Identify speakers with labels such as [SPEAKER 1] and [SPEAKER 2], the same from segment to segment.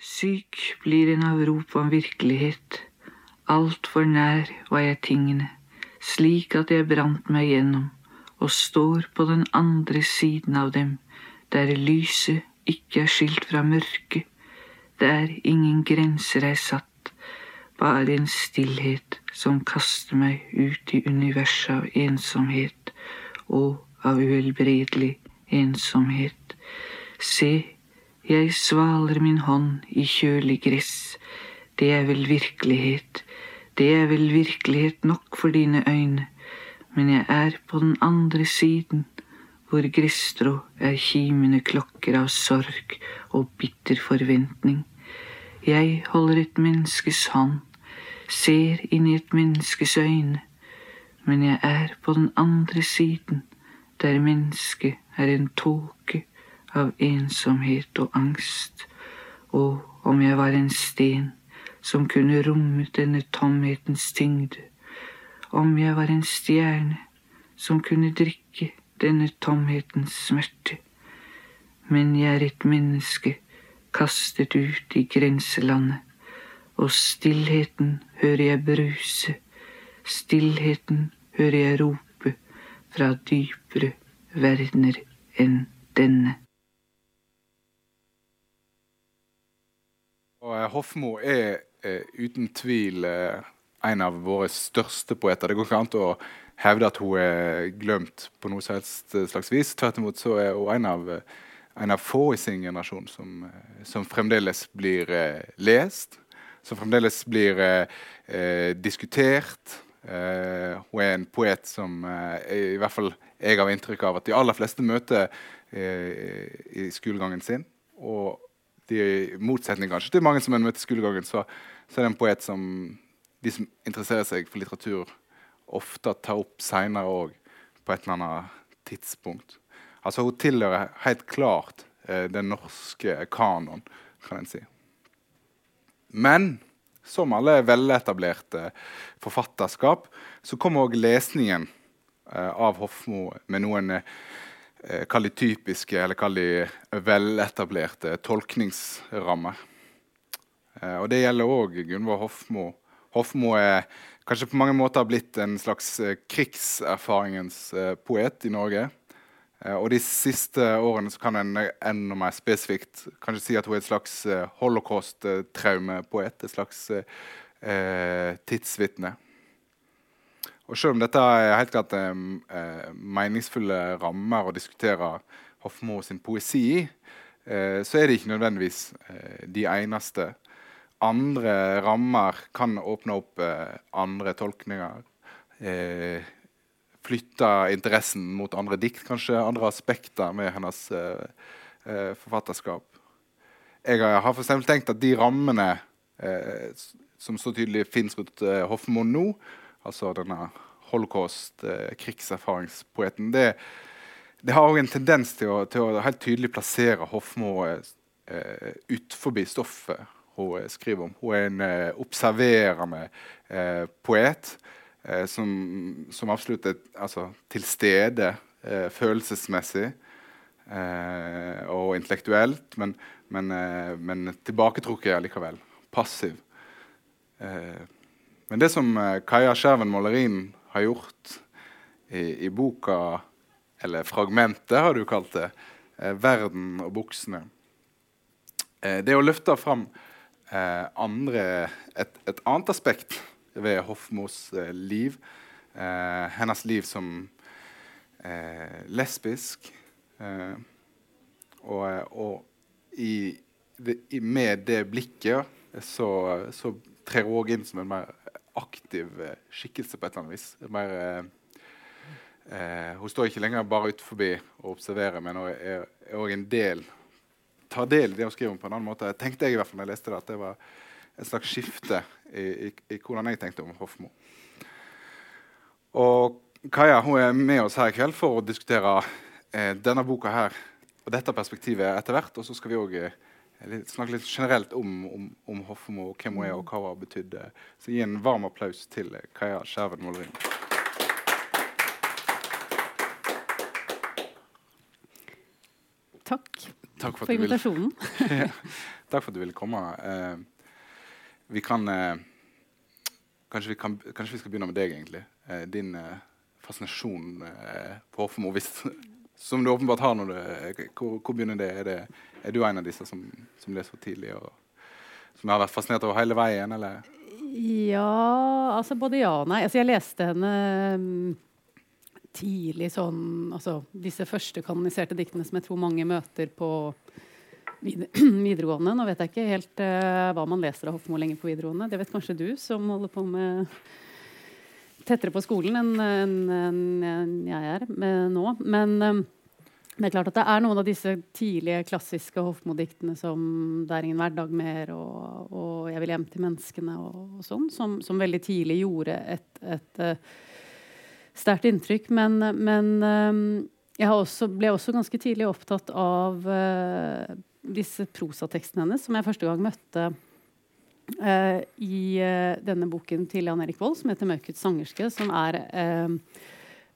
[SPEAKER 1] Syk blir en av rop om virkelighet. Altfor nær var jeg tingene, slik at jeg brant meg gjennom, og står på den andre siden av dem, der lyset ikke er skilt fra mørket, der ingen grenser er satt, bare en stillhet som kaster meg ut i universet av ensomhet og av uhelbredelig ensomhet. Se, jeg svaler min hånd i kjølig gress. Det er vel virkelighet. Det er vel virkelighet nok for dine øyne. Men jeg er på den andre siden, hvor gresstrå er kimende klokker av sorg og bitter forventning. Jeg holder et menneskes hånd, ser inn i et menneskes øyne, men jeg er på den andre siden, der mennesket er en tåke av ensomhet og angst, og om jeg var en sten som kunne rommet denne tomhetens tyngde, om jeg var en stjerne som kunne drikke denne tomhetens smerte, men jeg er et menneske kastet ut i grenselandet, og stillheten hører jeg bruse, stillheten hører jeg rope fra dypere verdener enn denne.
[SPEAKER 2] Og eh, Hofmo er eh, uten tvil eh, en av våre største poeter. Det går ikke an å hevde at hun er glemt på noe slags vis. Tvert imot så er hun en av, en av få i sin generasjon som, eh, som fremdeles blir eh, lest. Som fremdeles blir eh, diskutert. hun er en poet som i hvert fall jeg har inntrykk av at de aller fleste møter i skolegangen sin. Og i motsetning kanskje til mange som en møter i skolegangen, så, så, er det en poet som de som interesserer seg for litteratur, ofte tar opp seinere òg, på et eller annet tidspunkt. Altså Hun tilhører helt klart eh, den norske kanon, kan en si. Men som alle veletablerte forfatterskap, så kommer òg lesningen eh, av Hofmo med noen Eh, kall de typiske eller kall de veletablerte tolkningsrammer. Eh, og Det gjelder òg Gunvor Hofmo. Hofmo er kanskje på mange måter blitt en slags eh, krigserfaringens poet i Norge. Og De siste årene kan en enda mer spesifikt kanskje si at hun er et slags holocaust-traumepoet. Et slags eh, tidsvitne. Og selv om dette er helt klart eh, meningsfulle rammer å diskutere Hofmo sin poesi i, eh, så er det ikke nødvendigvis eh, de eneste. Andre rammer kan åpne opp eh, andre tolkninger. Eh, flytte interessen mot andre dikt, kanskje andre aspekter med hennes eh, forfatterskap. Jeg har for tenkt at de rammene som så tydelig fins rundt Hofmo nå, altså denne holocaust, eh, krigserfaringspoeten, det, det har òg en tendens til å, til å, helt tydelig plassere Hofmo eh, utenfor stoffet hun skriver om. Hun er en eh, observerende eh, poet eh, som, som, absolutt er altså, til stede eh, følelsesmessig eh, og intellektuelt, men, men, men tilbaketrukket likevel. Passiv. Eh, men det som eh, Kaja Skjerven Målerin har gjort i, i, boka, eller fragmentet, har du kalt det, eh, 'Verden og buksene', det det å løfte fram eh, andre, et, et, annet aspekt ved Hofmos eh, liv, eh, hennes liv som lesbisk, og, og i, i, med det blikket så, så trer hun òg inn som en mer aktiv eh, skikkelse på et eller annet vis. Mer, eh, eh, hun står ikke lenger bare utenfor og observerer, men er òg en del tar del i det hun skriver om på en annen måte. Jeg tenkte jeg i hvert fall når jeg leste det, at det var et slags skifte i, i, i hvordan jeg tenkte om Hofmo. Og Kaja hun er med oss her i kveld for å diskutere eh, denne boka her og dette perspektivet etter hvert. Og så skal vi òg eh, snakke litt generelt om, om, om Hofmo, hvem hun er og hva hun har betydd. Så gi en varm applaus til Kaja Skjerven Målerin.
[SPEAKER 3] Takk.
[SPEAKER 2] Takk for,
[SPEAKER 3] for invitasjonen.
[SPEAKER 2] ja. Takk for at du ville komme. Eh, vi kan, eh, kanskje, vi kan kanskje, vi skal begynne med deg, egentlig. Eh, din fascinasjon på Hofmo, hvis, som du åpenbart har. når du, hvor, hvor, begynner det? Er, det? er, du en av disse som, som leser for tidlig, og som har vært fascinert over hele veien? eller?
[SPEAKER 3] Ja, altså både ja og nei. Altså, jeg leste henne um, tidlig sånn Altså disse første kanoniserte diktene som jeg tror mange møter på videregående. Nå vet jeg ikke helt uh, hva man leser av Hofmo lenger på videregående. Det vet kanskje du, som holder på med tettere på skolen enn en, en, en jeg er nå. Men um, det er klart at det er noen av disse tidlige, klassiske Hofmo-diktene som 'Det er ingen hverdag mer' og, og 'Jeg vil hjem til menneskene' og, og sånn, som, som, veldig tidlig gjorde et, et, et uh, sterkt inntrykk. Men, men um, jeg også, ble også ganske tidlig opptatt av uh, disse prosatekstene hennes, som jeg første gang møtte uh, i uh, denne boken til Jan Erik Vold, som heter 'Mørkets sangerske', som er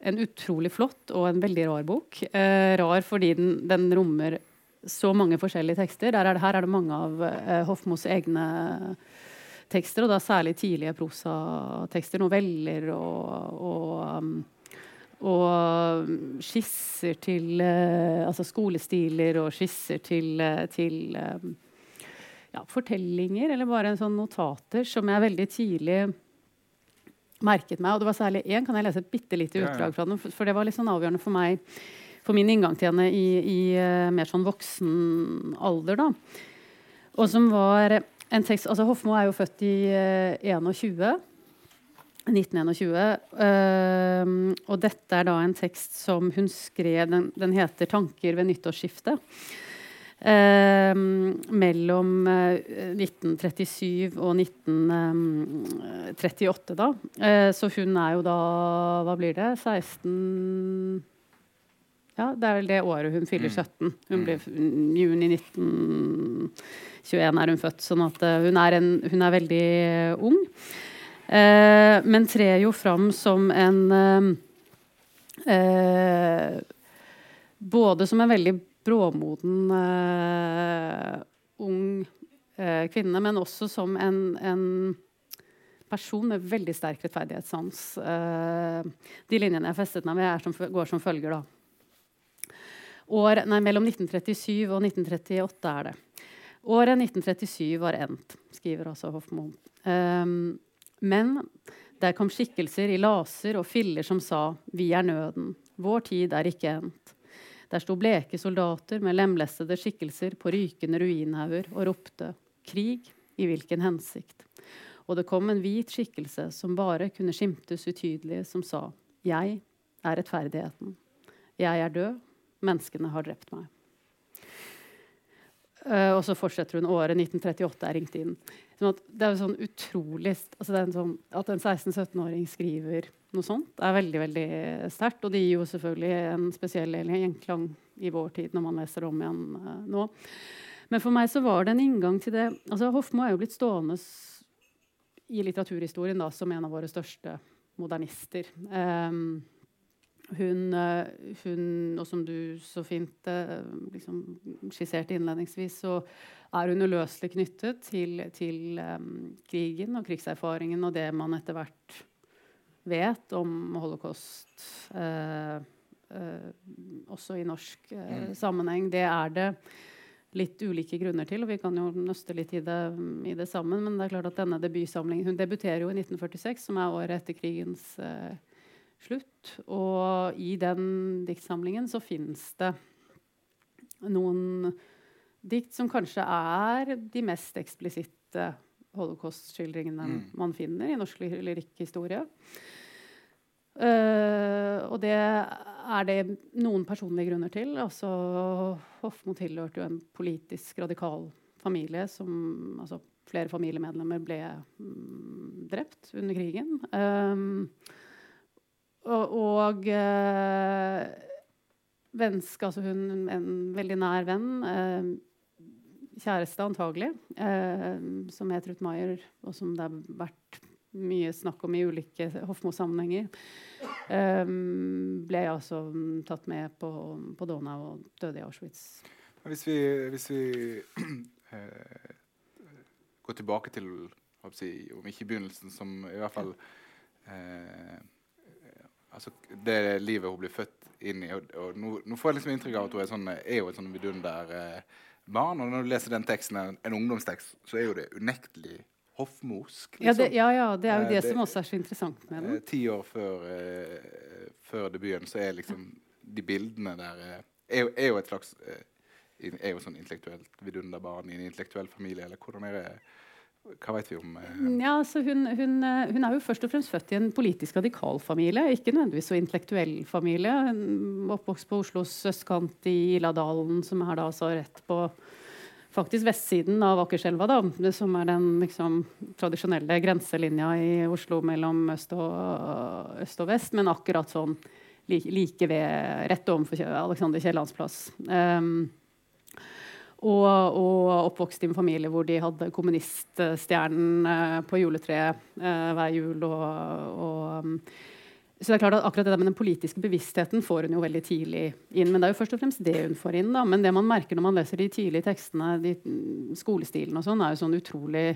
[SPEAKER 3] en utrolig flott og en veldig rar bok. rar fordi den, den, rommer så mange forskjellige tekster. Er det, her er det mange av Hofmos egne tekster, og da særlig tidlige prosatekster, noveller og, og um, og skisser til uh, Altså skolestiler og skisser til, uh, til um, ja, fortellinger, eller bare en sånn notater, som jeg veldig tidlig merket meg. Og det var særlig én, kan jeg lese et bitte lite utdrag fra den, for det var litt sånn avgjørende for meg, for min inngang til henne i, i uh, mer sånn voksen alder, da. Og som var en tekst, altså Hofmo er jo født i uh, 21. 1921. Uh, og dette er da en tekst som hun skrev Den, den heter 'Tanker ved nyttårsskiftet'. Mellom uh, eh, 1937 og 1938, da. Eh, så hun er jo da Hva blir det? 16 Ja, det er vel det året hun fyller 17. Mm. Hun blir juni 1921 er hun født. Sånn at hun er, en, hun er veldig ung. Eh, men trer jo fram som en eh, Både som en veldig bråmoden eh, ung eh, kvinne, men også som en, en, person med veldig sterk rettferdighetssans. Eh, de linjene jeg festet meg med, som, går som følger, da. År, nei, mellom 1937 og 1938 er det. Året 1937 var endt, skriver altså Hofmo. Um, men der kom skikkelser i laser og filler som sa 'Vi er nøden. Vår tid er ikke endt'. Der sto bleke soldater med lemlestede skikkelser på rykende ruinhauger og ropte 'Krig? I hvilken hensikt?' Og det kom en hvit skikkelse som bare kunne skimtes utydelig, som sa 'Jeg er rettferdigheten. Jeg er død. Menneskene har drept meg'. Uh, og så fortsetter hun året 1938 er ringt inn. Sånn det er jo sånn utrolig altså sånn, At en 16-17-åring skriver noe sånt, er veldig veldig sterkt. Og det gir jo selvfølgelig en spesiell gjenklang i vår tid når man leser om igjen uh, nå. Men for meg så var det en inngang til det altså Hofmo er jo blitt stående i litteraturhistorien da, som en av våre største modernister. Um, hun, eh, hun, og som du så fint eh, liksom, skisserte innledningsvis, så er hun uløselig knyttet til, til um, krigen og krigserfaringen og det man etter hvert vet om holocaust, eh, eh, også i norsk eh, mm. sammenheng. Det er det litt ulike grunner til, og vi kan jo nøste litt i det, i det sammen. Men det er klart at denne debutsamlingen Hun debuterer jo i 1946, som er året etter krigens uh, slutt. Og i den diktsamlingen så fins det noen dikt som kanskje er de mest eksplisitte holocaust-skildringene mm. man finner i norsk lyrikkhistorie. Uh, og det er det noen personlige grunner til. Altså, Hofmo tilhørte jo en politisk radikal familie som altså, Flere familiemedlemmer ble mm, drept under krigen. Um, og, og uh, venske, altså hun en veldig nær venn. Eh, kjæreste, antagelig, eh, som het Ruth Maier, og som det har vært mye snakk om i ulike Hofmo-sammenhenger, eh, ble altså tatt med på, på Donau og døde i Auschwitz.
[SPEAKER 2] Hvis vi, hvis vi eh, går tilbake til si, om ikke begynnelsen, som i hvert fall eh, altså, Det livet hun blir født inn i. Og, og nå, nå, får jeg liksom inntrykk av at hun er, sånn, er jo et sånn vidunder eh, barn. Og når du leser den teksten, en, ungdomstekst, så er jo det unektelig hoffmosk.
[SPEAKER 3] Liksom. Ja, det, ja, ja, det er jo det, det, som også er så interessant med den.
[SPEAKER 2] Ti år før, eh, før debuten så er liksom de bildene der er, jo, er jo et slags er jo sånn intellektuelt vidunderbarn i en intellektuell familie, eller hvordan er det? Hva vet vi om eh?
[SPEAKER 3] Ja, altså hun, hun, hun, er jo først og fremst født i en politisk radikal familie, ikke nødvendigvis så intellektuell familie. Hun Oppvokst på Oslos østkant i Iladalen, som er da altså rett på faktisk vestsiden av Akerselva, da, som er den liksom, tradisjonelle grenselinja i Oslo mellom øst og, øst og vest, men akkurat sånn like, like ved, rett overfor Alexander Kiellands plass. Um, og, og, oppvokst i en familie hvor de hadde kommuniststjernen uh, på juletreet uh, hver jul. Og, og um, så det er klart at akkurat det der med Den politiske bevisstheten får hun jo veldig tidlig inn. Men det er jo først og fremst det hun får inn. da, Men det man merker når man leser de tidlige tekstene, de, skolestilen og sånn, er jo sånn utrolig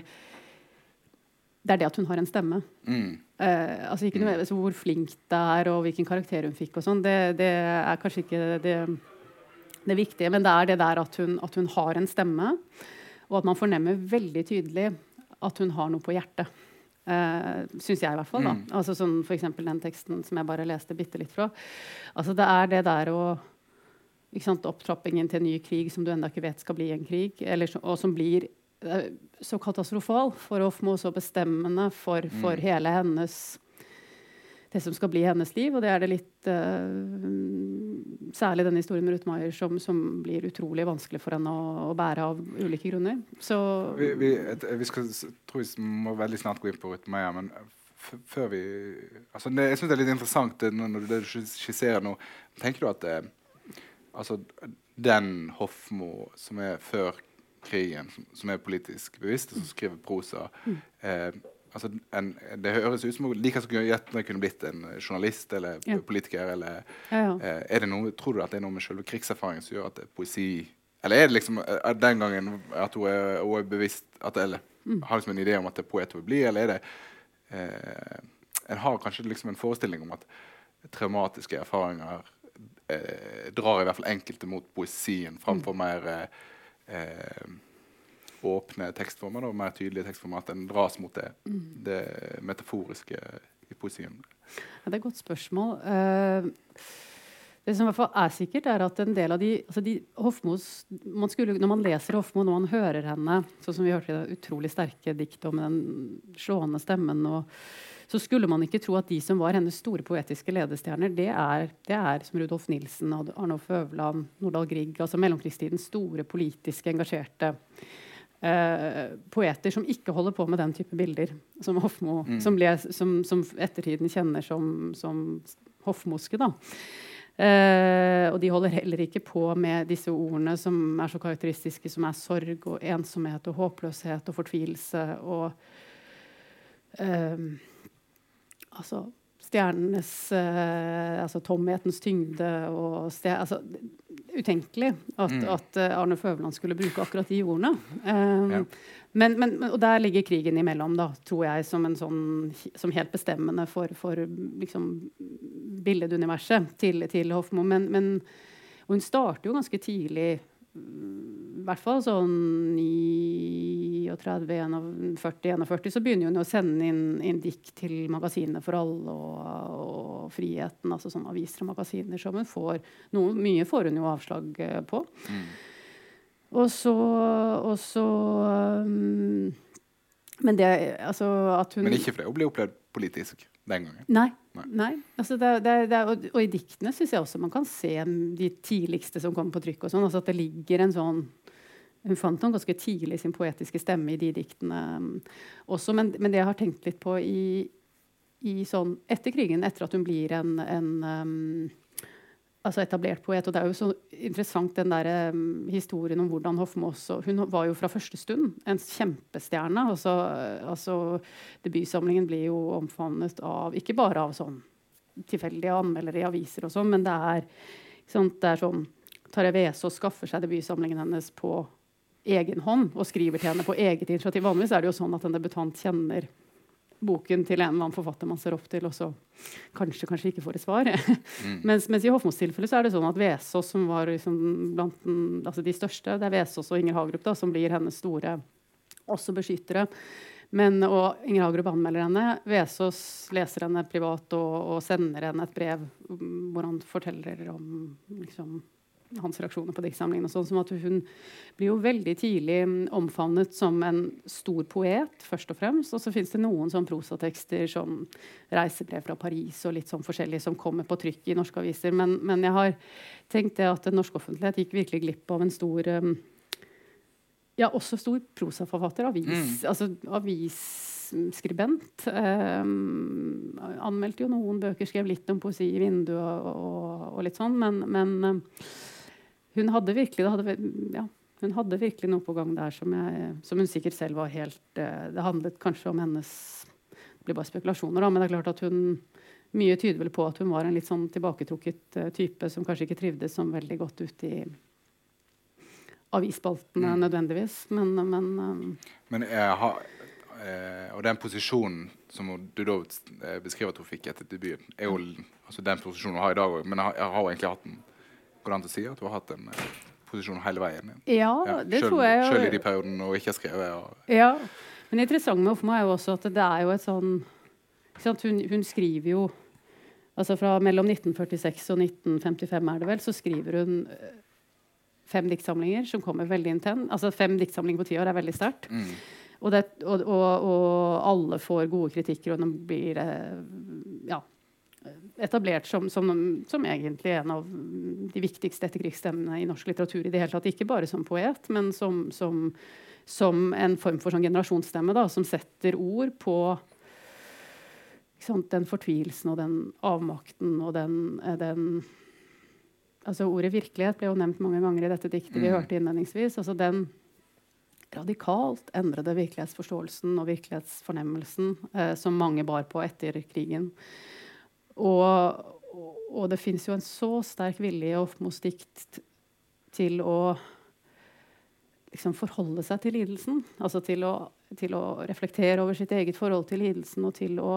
[SPEAKER 3] det er det at hun har en stemme. Mm. Uh, altså ikke noe, altså Hvor flink det er, og hvilken karakter hun fikk, og sånn, det, det, er kanskje ikke det, det, viktige. Men det er det der at hun, at hun har en stemme, og at man fornemmer veldig tydelig at hun har noe på hjertet. Uh, Syns jeg, i hvert fall. da. Mm. Altså sånn F.eks. den teksten som jeg bare leste bitte litt fra. Altså Det er det der å sant, Opptrappingen til en ny krig som du ennå ikke vet skal bli en krig, eller, og som blir så katastrofal for Hofmo, så bestemmende for, for mm. hele hennes det som skal bli hennes liv. Og det er det litt uh, Særlig denne historien med Ruth Maier som, som, blir utrolig vanskelig for henne å, å bære av ulike grunner. Så
[SPEAKER 2] vi, vi, vi skal, tror vi må veldig snart gå inn på Ruth Maier, men før vi altså Jeg syns det er litt interessant når du, du skisserer nå. Tenker du at det, altså, den Hofmo som er før krigen, som, som, er politisk bevisst, og som skriver prosa. Eh, altså en, det høres ut som like så gjerne kunne blitt en journalist eller ja. politiker. Eller, ja, ja. Eh, det noe, tror du at det er noe med selve krigserfaringen som gjør at poesi Eller er det liksom eh, den gangen at hun er, hun er bevisst at, Eller mm. har liksom en idé om at det er poet hun vil bli, eller er det eh, En har kanskje liksom en forestilling om at traumatiske erfaringer eh, drar i hvert fall enkelte mot poesien framfor mm. mer eh, eh, åpne tekstformer og mer tydelige tekstformer at en dras mot det, mm. det metaforiske i poesien?
[SPEAKER 3] Ja, det er et godt spørsmål. Uh, det som i hvert fall er sikkert, er at en del av de, altså de Hofmos, man skulle, Når man leser Hofmo, når man hører henne, sånn som vi hørte i det utrolig sterke diktet om den slående stemmen og så skulle man ikke tro at de som var hennes store poetiske ledestjerner, det er, det er som Rudolf Nilsen, Arnolf Øverland, Nordahl Grieg, altså mellomkrigstidens store politisk engasjerte eh, poeter som ikke holder på med den type bilder som Hofmo, mm. som, ble, som, som, ettertiden kjenner som, som hoffmoske. da. Uh, og de holder heller ikke på med disse ordene som er så karakteristiske, som er sorg og ensomhet og håpløshet og fortvilelse og uh, altså, stjernenes uh, altså tomhetens tyngde og altså, Utenkelig at, mm. at uh, Arne Føvland skulle bruke akkurat de ordene. Um, ja. men, men, og der ligger krigen imellom, da, tror jeg, som, en sånn, som helt bestemmende for, for liksom, billeduniverset til, til Hofmo. Men, men, hun starter jo ganske tidlig hvert fall sånn 39-41, så begynner hun å sende inn, inn dikt til Magasinet for alle og, og, Friheten, altså sånne aviser og magasiner som hun får noe, Mye får hun jo avslag eh, på. Mm. Og så, og så um, Men det altså at hun
[SPEAKER 2] Men ikke fordi hun bli opplevd politisk? den gangen.
[SPEAKER 3] Nei. Nei. Nei. Altså det, det, det, og, og, i diktene syns jeg også man kan se de tidligste som kommer på trykk. og sånn, altså At det ligger en sånn Hun fant noen ganske tidlig sin poetiske stemme i de diktene um, også. Men, men, det jeg har tenkt litt på i, i sånn etter krigen, etter at hun blir en, en um, altså etablert poet. Og det er jo så interessant den der um, historien om hvordan Hofmo også Hun var jo fra første stund en kjempestjerne. Altså, altså Debutsamlingen blir jo omfavnet av ikke bare av sånn tilfeldige anmeldere i aviser og sånn, men det er, sant, det er sånn Tarjei Vesaas skaffer seg debutsamlingen hennes på egen hånd og skriver til henne på eget initiativ. Vanligvis er det jo sånn at en debutant kjenner boken til en eller annen forfatter man ser opp til, og så kanskje, kanskje ikke får et svar. Mm. mens, mens, i Hofmos tilfelle så er det sånn at Vesaas, som var liksom blant den, altså de største, det er Vesaas og Inger Hagerup da, som blir hennes store også beskyttere. Men, og Inger Hagerup anmelder henne. Vesaas leser henne privat og, og, sender henne et brev mm, hvor han forteller om liksom, hans reaksjoner på diktsamlingen. Sånn, som at hun blir jo veldig tidlig omfavnet som en stor poet, først og fremst. Og så fins det noen sånn prosatekster som reisebrev fra Paris og litt sånn forskjellig som kommer på trykk i norske aviser. Men, men jeg har tenkt det at den norske offentlighet gikk virkelig glipp av en stor um, Ja, også stor prosaforfatter. Avis, mm. altså avisskribent. Um, anmeldte jo noen bøker, skrev litt om poesi i vinduet og, og, og litt sånn, men, men um, hun hadde virkelig hadde, ja, hun hadde virkelig noe på gang der som, jeg, som hun sikkert selv var helt uh, Det handlet kanskje om hennes Det blir bare spekulasjoner, da, men det er klart at hun Mye tyder vel på at hun var en litt sånn tilbaketrukket uh, type som kanskje ikke trivdes som veldig godt ute i avisspaltene mm. nødvendigvis, men Men, um,
[SPEAKER 2] men jeg har Eh, og den posisjonen som du da beskriver at hun fikk etter debuten, er jo altså den posisjonen hun har i dag òg. Men jeg, jeg har egentlig hatt den Går det an å si at du har hatt en uh, posisjon hele veien?
[SPEAKER 3] Ja, ja det
[SPEAKER 2] selv,
[SPEAKER 3] tror jeg.
[SPEAKER 2] Selv i de periodene hun ikke har skrevet. Og...
[SPEAKER 3] Ja, men det interessante med Hofmo er jo også at det er jo et sånn hun, hun, skriver jo altså Fra mellom 1946 og 1955 er det vel, så skriver hun eh, fem diktsamlinger som kommer veldig intent. Altså Fem diktsamlinger på ti år er veldig sterkt. Mm. Og, det, og, og, og, alle får gode kritikker, og den blir eh, ja, etablert som, som, som, egentlig en av de viktigste etterkrigsstemmene i norsk litteratur. i det hele tatt. Ikke bare som poet, men som, som, som en form for sånn generasjonsstemme da, som setter ord på sant, den fortvilelsen og den avmakten og den, eh, den, altså Ordet 'virkelighet' ble jo nevnt mange ganger i dette diktet vi mm. hørte innledningsvis. altså den radikalt endrede virkelighetsforståelsen og virkelighetsfornemmelsen eh, som mange bar på etter krigen. Og, og det fins jo en så sterk vilje i Ofmos dikt til å liksom forholde seg til lidelsen. Altså til å, til å, reflektere over sitt eget forhold til lidelsen og til å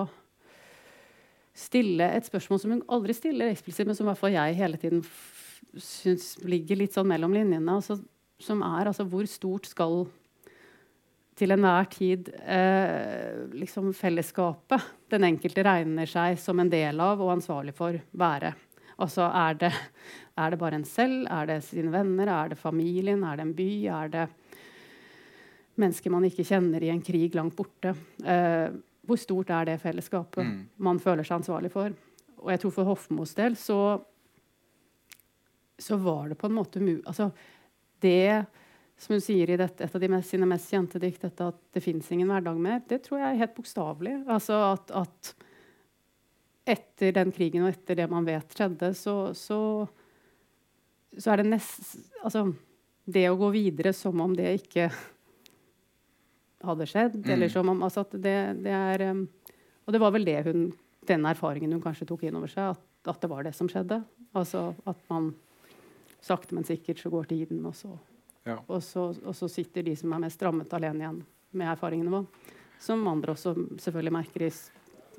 [SPEAKER 3] stille et spørsmål som hun aldri stiller eksplisitt, men som i hvert fall jeg hele tiden syns ligger litt sånn mellom linjene. Altså, som er altså hvor stort skal til enhver tid eh, liksom fellesskapet den enkelte regner seg som en del av og ansvarlig for, være. Altså er det, er det bare en selv? Er det sine venner? Er det familien? Er det en by? Er det mennesker man ikke kjenner i en krig langt borte? Eh, hvor stort er det fellesskapet mm. man føler seg ansvarlig for? Og jeg tror for Hofmos del så, så var det på en måte altså, Det som hun sier i dette, et av de mest, sine mest kjente dikt, dette at det fins ingen hverdag mer, det tror jeg er helt bokstavelig. Altså at, at, etter den krigen og etter det man vet skjedde, så, så, så er det nest Altså det å gå videre som om det ikke hadde skjedd, mm. eller som om altså at det, det, er um, Og det var vel det hun, den erfaringen hun kanskje tok inn over seg, at, at det var det som skjedde. Altså at man sakte, men sikkert så går tiden, og så ja. Og, så, og, så, sitter de som er mest rammet, alene igjen med erfaringene våre. Som andre også selvfølgelig merker i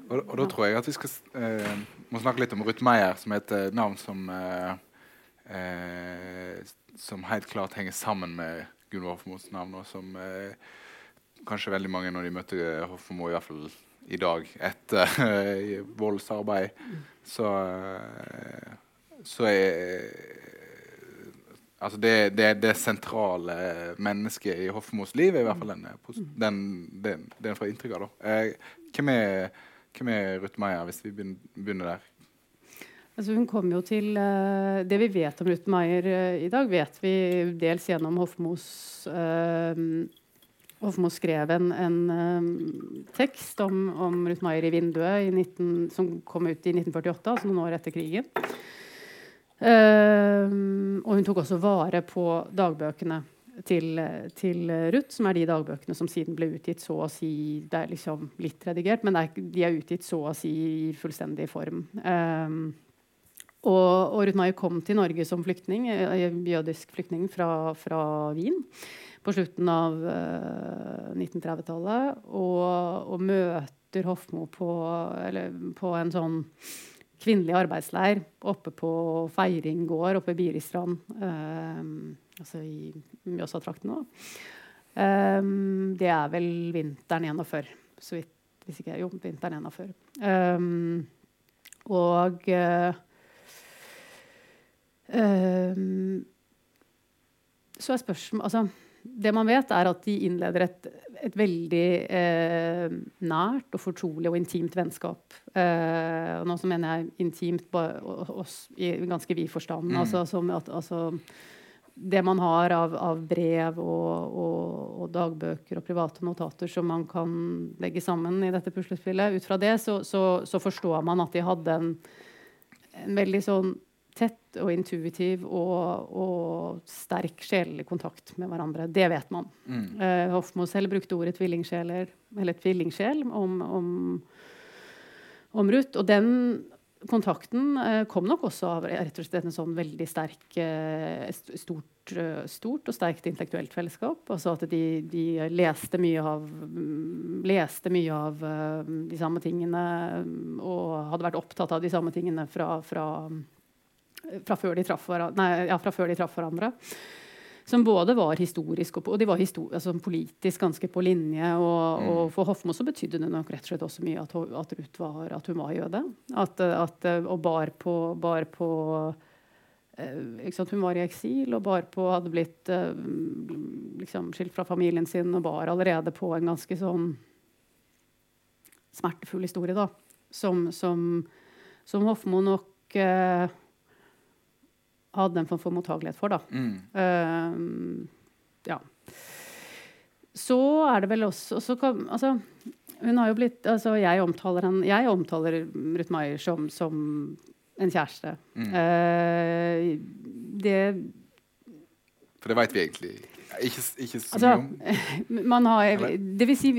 [SPEAKER 2] og, og, da tror jeg at vi skal eh, må snakke litt om Ruth Meier, som er et eh, navn som eh, eh, Som helt klart henger sammen med Gunvor Hofmos navn, og som eh, kanskje veldig mange når de møter Hofmo, i hvert fall i dag, etter voldsarbeid, så, så er Altså det, det, det, sentrale mennesket i Hofmos liv er i hvert fall den, den, den, den fra inntrykk av. Eh, hvem, er, hvem er Ruth Meier, hvis vi begynner der?
[SPEAKER 3] Altså hun kom jo til uh, Det vi vet om Ruth Meier uh, i dag, vet vi dels gjennom Hofmos uh, Hofmo skrev en, en tekst om, om, Ruth Meier i vinduet i 19, som kom ut i 1948, altså noen år etter krigen. Um, og hun tok også vare på dagbøkene til, til, Ruth, som er de dagbøkene som siden ble utgitt så å si Det er liksom litt redigert, men er, de er utgitt så å si i fullstendig form. Um, Og, og Ruth Maier kom til Norge som flyktning, eh, jødisk flyktning fra, fra Wien på slutten av uh, 1930-tallet. Og, og, møter Hofmo på, eller, på, en sånn kvinnelig arbeidsleir oppe på Feiring gård oppe i Biristrand. Uh, altså i Mjøsa-traktene. Um, det er vel vinteren 41, så vidt hvis ikke Jo, vinteren 41. Um, og uh, um, Så er spørsmålet altså, Det man vet, er at de innleder et, et veldig eh, nært og fortrolig og intimt vennskap. Eh, og nå så mener jeg intimt bare, og, i ganske vid forstand. Mm. Altså, som at, altså, det man har av, av brev og, og, og, dagbøker og private notater som man kan legge sammen i dette puslespillet, ut fra det så, så, så forstår man at de hadde en, en veldig sånn tett og intuitiv og, og sterk sjelelig kontakt med hverandre. Det vet man. Mm. Uh, Hofmo selv brukte ordet tvillingsjeler, eller tvillingsjel om, om, om Ruth. Og den kontakten uh, kom nok også av rett og slett en sånn veldig sterk, uh, stort, stort, og sterkt intellektuelt fellesskap. Altså at de, de leste mye av, mm, leste mye av de samme tingene og hadde vært opptatt av de samme tingene fra, fra, fra før de traff hverandre som både var historisk og, og de var histori altså, politisk ganske på linje. Og, mm. og for Hofmo så betydde det nok rett og slett også mye at, at Ruth var, at hun var jøde. At, at, og bar på, bar på eh, Hun var i eksil og bar på hadde blitt eh, liksom, skilt fra familien sin og bar allerede på en ganske sånn smertefull historie, da. Som, som, som Hofmo nok eh, hadde en form for mottagelighet for. Da. Mm. Uh, ja. Så er det vel også, også kan, altså, Hun har jo blitt altså, jeg, omtaler en, jeg omtaler Ruth Maier som, som en kjæreste. Mm. Uh, det
[SPEAKER 2] For det veit vi egentlig ikke, ikke så altså, mye
[SPEAKER 3] om? Man har, det vil si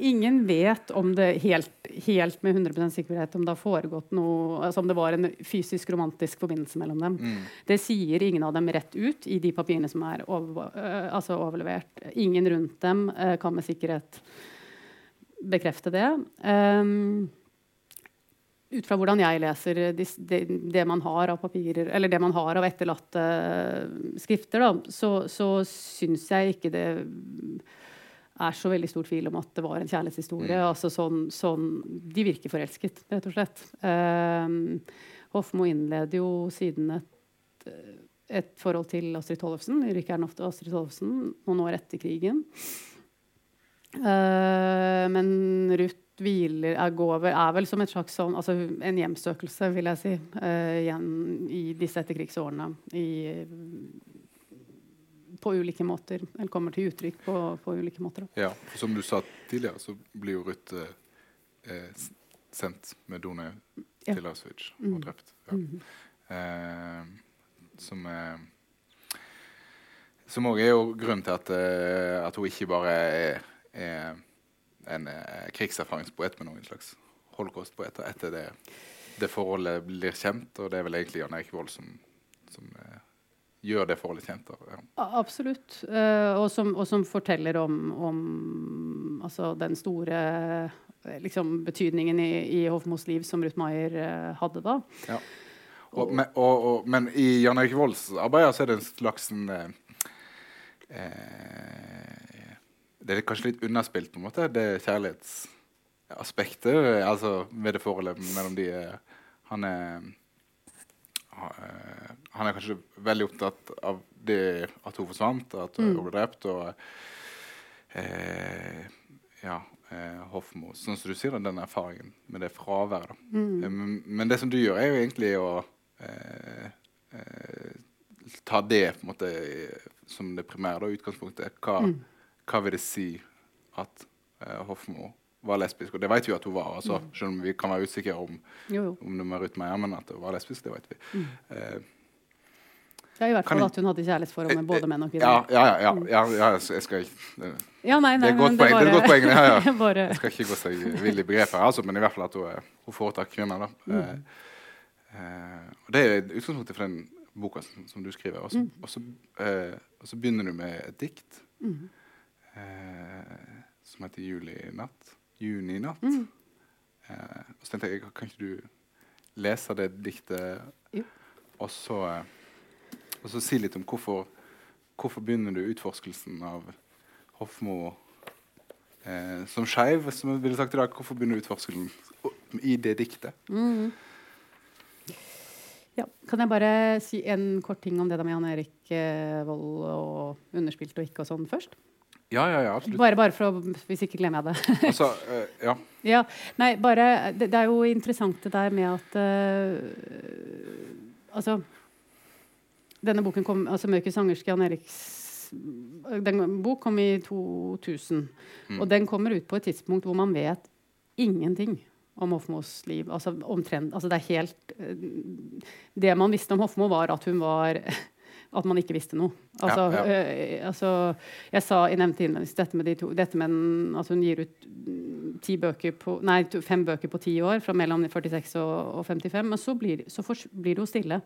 [SPEAKER 3] ingen vet om det helt, helt med 100 sikkerhet om det har foregått noe altså om det var en fysisk romantisk forbindelse mellom dem. Mm. Det sier ingen av dem rett ut i de papirene som er over, uh, altså overlevert. Ingen rundt dem uh, kan med sikkerhet bekrefte det. Um, ut fra hvordan jeg leser det, de, det man har av papirer, eller det man har av etterlatte skrifter, da, så, så syns jeg ikke det er så veldig stor tvil om at det var en kjærlighetshistorie. Mm. Altså sånn, sånn, de virker forelsket, rett og slett. Um, Hofmo innleder jo siden et, et forhold til Astrid Tollefsen, Erik ofte Astrid Tollefsen, noen år etter krigen. Uh, men Ruth hviler, er, går, er, vel som et slags sånn, altså en hjemsøkelse, vil jeg si, uh, igjen i disse etterkrigsårene. I på ulike måter. Eller kommer til uttrykk på, på ulike måter.
[SPEAKER 2] Ja, Som du sa tidligere, så blir jo Ruth eh, eh sendt med Donau ja. til Auschwitz og mm. drept. Ja. Mm. Eh, som eh, som òg er jo grunnen til at, eh, at hun ikke bare er, er en eh, krigserfaringspoet, men en slags holocaustpoet etter det, det forholdet blir kjent. Og det er vel egentlig Jan Erik Vold som, som gjør det forholdet kjent. Ja.
[SPEAKER 3] Absolutt. Uh, og, som, og, som, forteller om, om altså den store liksom, betydningen i, i Hofmos liv som Ruth Maier uh, hadde da. Ja.
[SPEAKER 2] Og, men, og, men, i Jan Erik Volds arbeid så er det en slags en, eh, Det er kanskje litt underspilt, på en måte, det kjærlighetsaspektet altså ved det forholdet mellom de Han er Eh, han er kanskje veldig opptatt av det at hun forsvant, at hun mm. ble drept. og eh, ja, eh, Hofmo. Sånn som du sier, den erfaringen med det fraværet. Mm. Eh, men, men, det som du gjør, er jo egentlig å eh, eh, ta det på en måte som det primære utgangspunktet. Hva, mm. hva vil det si at Hofmo var lesbisk, og det vet vi at hun var. Altså, mm. Selv om vi kan være usikre om, om det var Meyer, men at hun var lesbisk, det vet vi. Mm.
[SPEAKER 3] Eh, ja, I hvert fall at hun hadde kjærlighetsforhold med både menn og kvinner.
[SPEAKER 2] Ja, ja, ja, ja, ja jeg skal ikke ja, nei, nei, det, er godt poeng, det, er et godt poeng. Ja, ja. Jeg skal ikke gå seg vill i begrepet, altså, men i hvert fall at hun, hun foretrakk kvinner. da. Mm. Eh, Eh, og Det er utgangspunktet for den boka som, som du skriver. Og så,
[SPEAKER 3] Mm.
[SPEAKER 2] og så, eh, og så begynner du med et dikt
[SPEAKER 3] Mm.
[SPEAKER 2] eh, som heter 'Julinatt'. Juninatt.
[SPEAKER 3] Mm.
[SPEAKER 2] Eh, og så tenkte jeg, kan ikke du lese det diktet,
[SPEAKER 3] Jo.
[SPEAKER 2] og så, eh, og så si litt om hvorfor, hvorfor begynner du utforskelsen av Hofmo eh, som skeiv, som jeg ville sagt i dag. Hvorfor begynner du utforskelsen i det diktet?
[SPEAKER 3] Mm. Ja. Kan jeg bare si en kort ting om det med Jan Erik eh, Vold og underspilt og ikke og sånn først?
[SPEAKER 2] Ja, ja, ja, absolutt.
[SPEAKER 3] Bare, bare for å, Hvis ikke glemmer jeg det.
[SPEAKER 2] Altså, uh, ja.
[SPEAKER 3] Ja, nei, bare Det, det er jo interessant det der med at uh, Altså Denne boken kom altså 'Mørkets sangers' Jan Eriks den bok kom i 2000.
[SPEAKER 2] Mm.
[SPEAKER 3] Og den kommer ut på et tidspunkt hvor man vet ingenting om Hofmos liv. Altså omtrent altså Det er helt øh, Det man visste om Hofmo, var at hun var at man ikke visste noe. Altså,
[SPEAKER 2] Ja,
[SPEAKER 3] øh, altså jeg sa i nevnte innledningsvis dette med de to dette med den, altså Hun gir ut ti bøker på, nei, to- fem bøker på ti år, fra mellom 46 og, og 55. Men så blir, så for, blir det jo stille.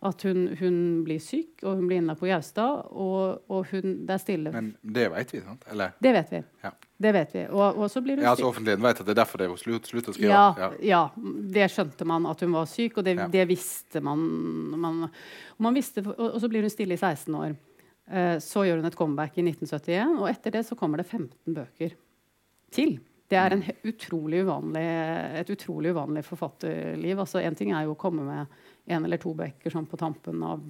[SPEAKER 3] At hun, hun blir syk, og hun blir inne på Gaustad, og, og hun, det er stille.
[SPEAKER 2] Men det vet vi, sant? Eller?
[SPEAKER 3] det vet vi.
[SPEAKER 2] Ja.
[SPEAKER 3] Det vet vi. Og, og så blir hun
[SPEAKER 2] Ja, altså
[SPEAKER 3] syk.
[SPEAKER 2] Offentligheten vet at det er derfor det er slutt, slutt å skrive.
[SPEAKER 3] Ja, ja, det skjønte man at hun var syk, og det,
[SPEAKER 2] Ja.
[SPEAKER 3] det visste man. man, og, man visste, og, og så blir hun stille i 16 år. Eh, så gjør hun et comeback i 1971, og etter det så kommer det 15 bøker til. Det er en utrolig uvanlig, et utrolig uvanlig forfatterliv. Altså, en ting er jo å komme med en eller to bøker sånn på tampen av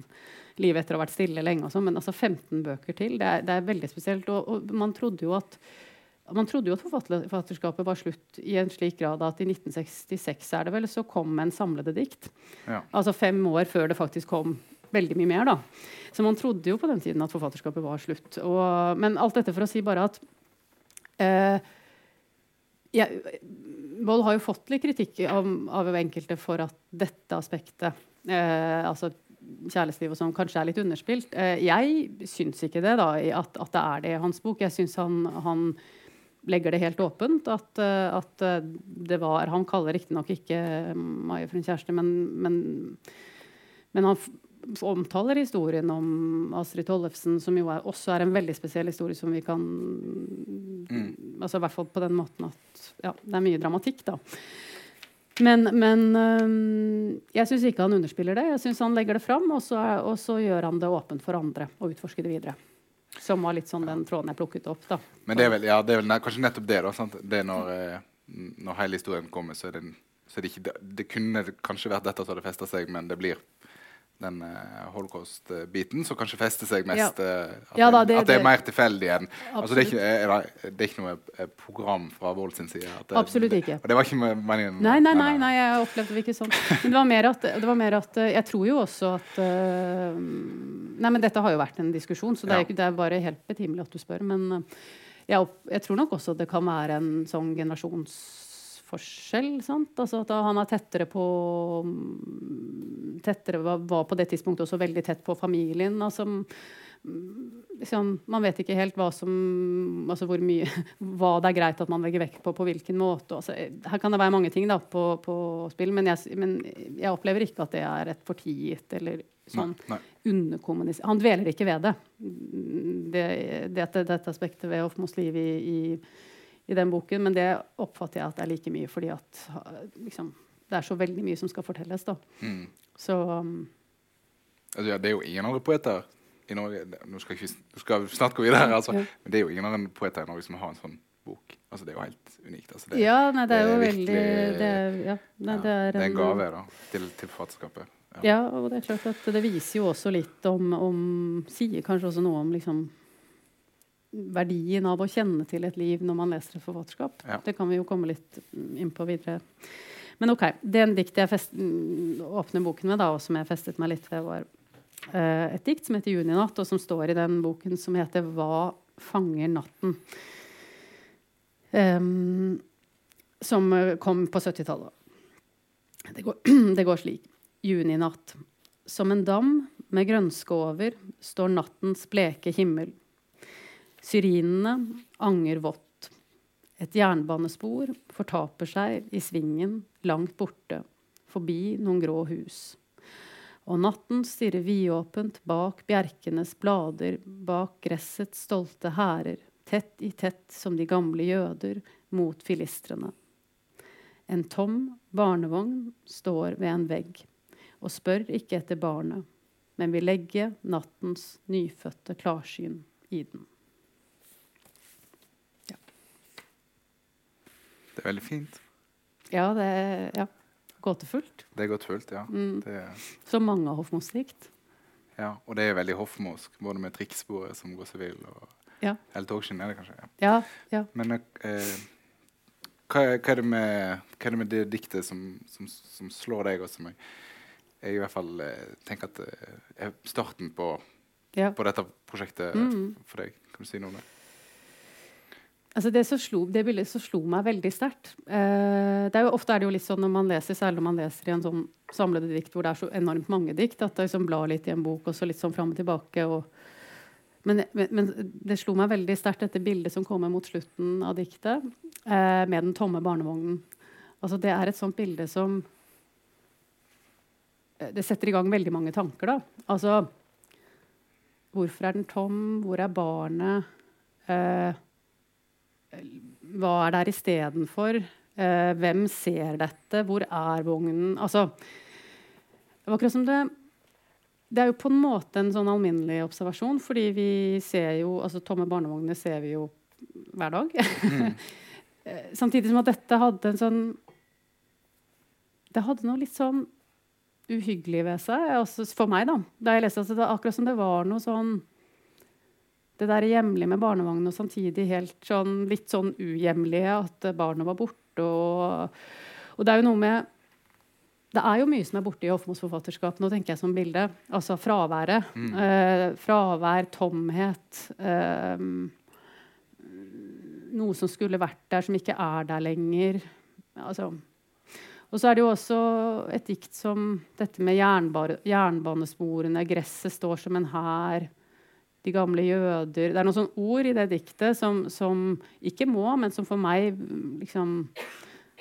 [SPEAKER 3] livet etter å ha vært stille lenge, og sånn, men altså 15 bøker til, det er, det er veldig spesielt. Og, og man trodde jo at man trodde jo at forfatterskapet var slutt i en slik grad at i 1966 er det vel, så kom en samlede dikt.
[SPEAKER 2] Ja.
[SPEAKER 3] Altså fem år før det faktisk kom veldig mye mer. da. Så man trodde jo på den tiden at forfatterskapet var slutt. Og, men alt dette for å si bare at eh, jeg, Vold har jo fått litt kritikk av, av enkelte for at dette aspektet, eh, altså kjærlighetsliv og sånn, kanskje er litt underspilt. Eh, jeg syns ikke det, da, at, at det er det i hans bok. Jeg syns han, han legger det helt åpent. At, eh, at eh, det var Han kaller riktignok ikke Maja for en kjæreste, men, men, men han omtaler historien om Astrid Tollefsen, som jo er, også er en veldig spesiell historie som vi kan altså I hvert fall på den måten at ja, det er mye dramatikk, da. Men, men jeg syns ikke han underspiller det. Jeg syns han legger det fram, og så, og så gjør han det åpent for andre å utforske det videre. Som var litt sånn den tråden jeg plukket opp. da.
[SPEAKER 2] Men det er vel, ja, det er vel kanskje nettopp det. da, sant? Det er når, eh, når hele historien kommer, så er det, så er det ikke det, det kunne kanskje vært dette som hadde festa seg, men det blir den eh, holocaust-biten som kanskje fester seg mest. eh, at,
[SPEAKER 3] Ja da,
[SPEAKER 2] det, at det er mer tilfeldig enn altså, det, er ikke, det- er ikke noe eh, program fra Vold sin side. at det-
[SPEAKER 3] Absolutt ikke.
[SPEAKER 2] Og det var ikke meningen
[SPEAKER 3] Nei, nei, nei, nei, jeg opplevde det ikke sånn. Men det var mer at, det var mer at Jeg tror jo også at Nei, men dette har jo vært en diskusjon, så det er,
[SPEAKER 2] Ja.
[SPEAKER 3] er bare helt betimelig at du spør. Men jeg, jeg tror nok også det kan være en sånn generasjonsforskjell. Sant? Altså at han er tettere på mm, tettere, var, på det tidspunktet også veldig tett på familien. Altså, mm, liksom, man vet ikke helt hva som altså hvor mye, hva det er greit at man legger vekt på, på hvilken måte. Altså, her kan det være mange ting da, på, på spill, men jeg, men jeg opplever ikke at det er et fortiet eller sånn underkommunisert Han dveler ikke ved det. det, det, det dette aspektet ved Hofmos liv i, i, i den boken, men det oppfatter jeg at det er like mye fordi at liksom, det er så veldig mye som skal fortelles. da.
[SPEAKER 2] Mm.
[SPEAKER 3] Så um,
[SPEAKER 2] Altså, ja, det er jo ingen andre poeter i Norge Nå skal, vi- skal vi snart gå videre, altså,
[SPEAKER 3] Ja.
[SPEAKER 2] men det er jo ingen andre poeter i Norge som har en sånn bok. Altså, det er jo helt unikt. Altså, det,
[SPEAKER 3] Ja, nei, det er jo
[SPEAKER 2] er
[SPEAKER 3] veldig det er, ja, nei, det er
[SPEAKER 2] det er en
[SPEAKER 3] en-
[SPEAKER 2] gave da, til, til forfatterskapet. Ja.
[SPEAKER 3] Ja, og det er klart at det viser jo også litt om, om Sier kanskje også noe om liksom verdien av å kjenne til et liv når man leser et forfatterskap.
[SPEAKER 2] Ja.
[SPEAKER 3] Det kan vi jo komme litt inn på videre. Men ok, det en dikt jeg fest, åpner boken med, da, og som jeg festet meg litt ved, var uh, et dikt som heter 'Juninatt', og som står i den boken som heter 'Hva fanger natten'. Um, som eh, kom på 70-tallet. Det går, det går slik. Juninatt. Som en dam med grønske over står nattens bleke himmel. Syrinene anger vått. Et jernbanespor fortaper seg i svingen langt borte. forbi noen grå hus. Og natten stirrer vidåpent bak bjerkenes blader, bak gressets stolte hærer, tett i tett som de gamle jøder mot filistrene. En tom barnevogn står ved en vegg og spør ikke etter barnet, men vil legge nattens nyfødte klarsyn i den.
[SPEAKER 2] Det er veldig fint.
[SPEAKER 3] Ja, det er ja, gåtefullt.
[SPEAKER 2] Det er gåtefullt, ja.
[SPEAKER 3] Mm.
[SPEAKER 2] Det,
[SPEAKER 3] Så mange av Hofmos dikt.
[SPEAKER 2] ja. Og det er veldig Hofmosk, både med trikksporet som går seg vill, og
[SPEAKER 3] Ja.
[SPEAKER 2] Eller togskinn er det kanskje. ja.
[SPEAKER 3] Ja.
[SPEAKER 2] Men eh, hva, er- hva, er det med, hva er det med det diktet som, som, som slår deg, og som jeg, jeg i hvert fall eh, tenker at eh, er starten på,
[SPEAKER 3] ja.
[SPEAKER 2] på dette prosjektet
[SPEAKER 3] Mm.
[SPEAKER 2] for deg? Kan du si noe om det?
[SPEAKER 3] Altså det, slo, det bildet som slo meg veldig sterkt eh, Ofte er det jo litt sånn når man leser, særlig når man leser i en sånn samlede dikt hvor det er så enormt mange dikt, at det liksom blar litt i en bok og så litt sånn fram og tilbake. Og, men, men, men det slo meg veldig sterkt, dette bildet som kommer mot slutten av diktet, eh, med den tomme barnevognen. Altså Det er et sånt bilde som eh, Det setter i gang veldig mange tanker, da. Altså Hvorfor er den tom? Hvor er barnet? Eh, hva er der istedenfor? Eh, hvem ser dette? Hvor er vognen? Altså Det var akkurat som det Det er jo på en måte en sånn alminnelig observasjon, fordi vi ser jo altså Tomme barnevogner ser vi jo hver dag. Mm. Samtidig som at dette hadde en sånn Det hadde noe litt sånn uhyggelig ved seg, altså for meg, da. Da jeg leste at det akkurat som det var noe sånn det der hjemlige med barnevogn og samtidig helt sånn, litt sånn uhjemlige, at barna var borte. Og, og det er jo noe med Det er jo mye som er borte i Hofmos forfatterskap. Nå tenker jeg som bilde. Altså fraværet. Eh, fravær, tomhet. Eh, noe som skulle vært der, som ikke er der lenger. Altså, og så er det jo også et dikt som dette med jernbanesporene, gresset står som en hær, de gamle jøder Det er noen sånne ord i det diktet som, som ikke må, men som for meg liksom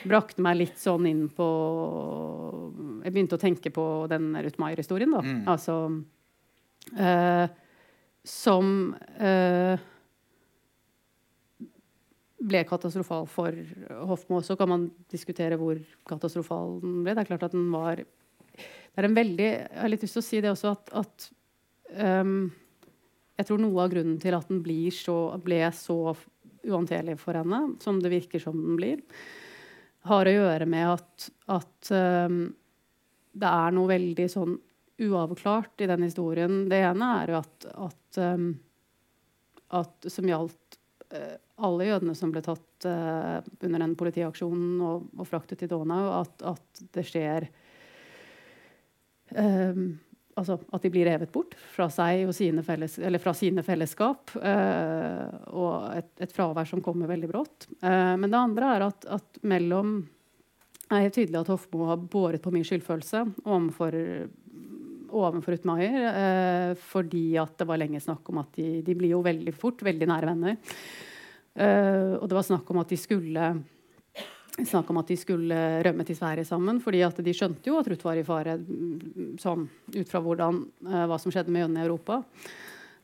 [SPEAKER 3] brakte meg litt sånn inn på Jeg begynte å tenke på den Ruth Maier-historien, da.
[SPEAKER 2] Mm.
[SPEAKER 3] Altså eh, Som eh, ble katastrofal for Hofmo. Så kan man diskutere hvor katastrofal den ble. Det er klart at den var Det er en veldig Jeg har litt lyst til å si det også at, at ehm, jeg tror noe av grunnen til at den så, ble så uhåndterlig for henne, som det virker som den blir, har å gjøre med at, at um, det er noe veldig sånn uavklart i den historien. Det ene er jo at, at, um, at som gjaldt uh, alle jødene som ble tatt uh, under den politiaksjonen og, og fraktet til Donau, at, at det skjer ehm, altså at de blir revet bort fra seg og sine, felles, fra sine fellesskap. eh, og et, et fravær som kommer veldig brått. Eh, men det andre er at, at mellom er helt tydelig at Hofmo har båret på mye skyldfølelse overfor, overfor Utmaier. Eh, fordi at det var lenge snakk om at de, de blir jo veldig fort veldig nære venner. Eh, og det var snakk om at de skulle snakk om at de skulle rømme til Sverige sammen. fordi at de skjønte jo at Ruth var i fare mm, sånn, ut fra hvordan, eh, hva som skjedde med jødene i Europa.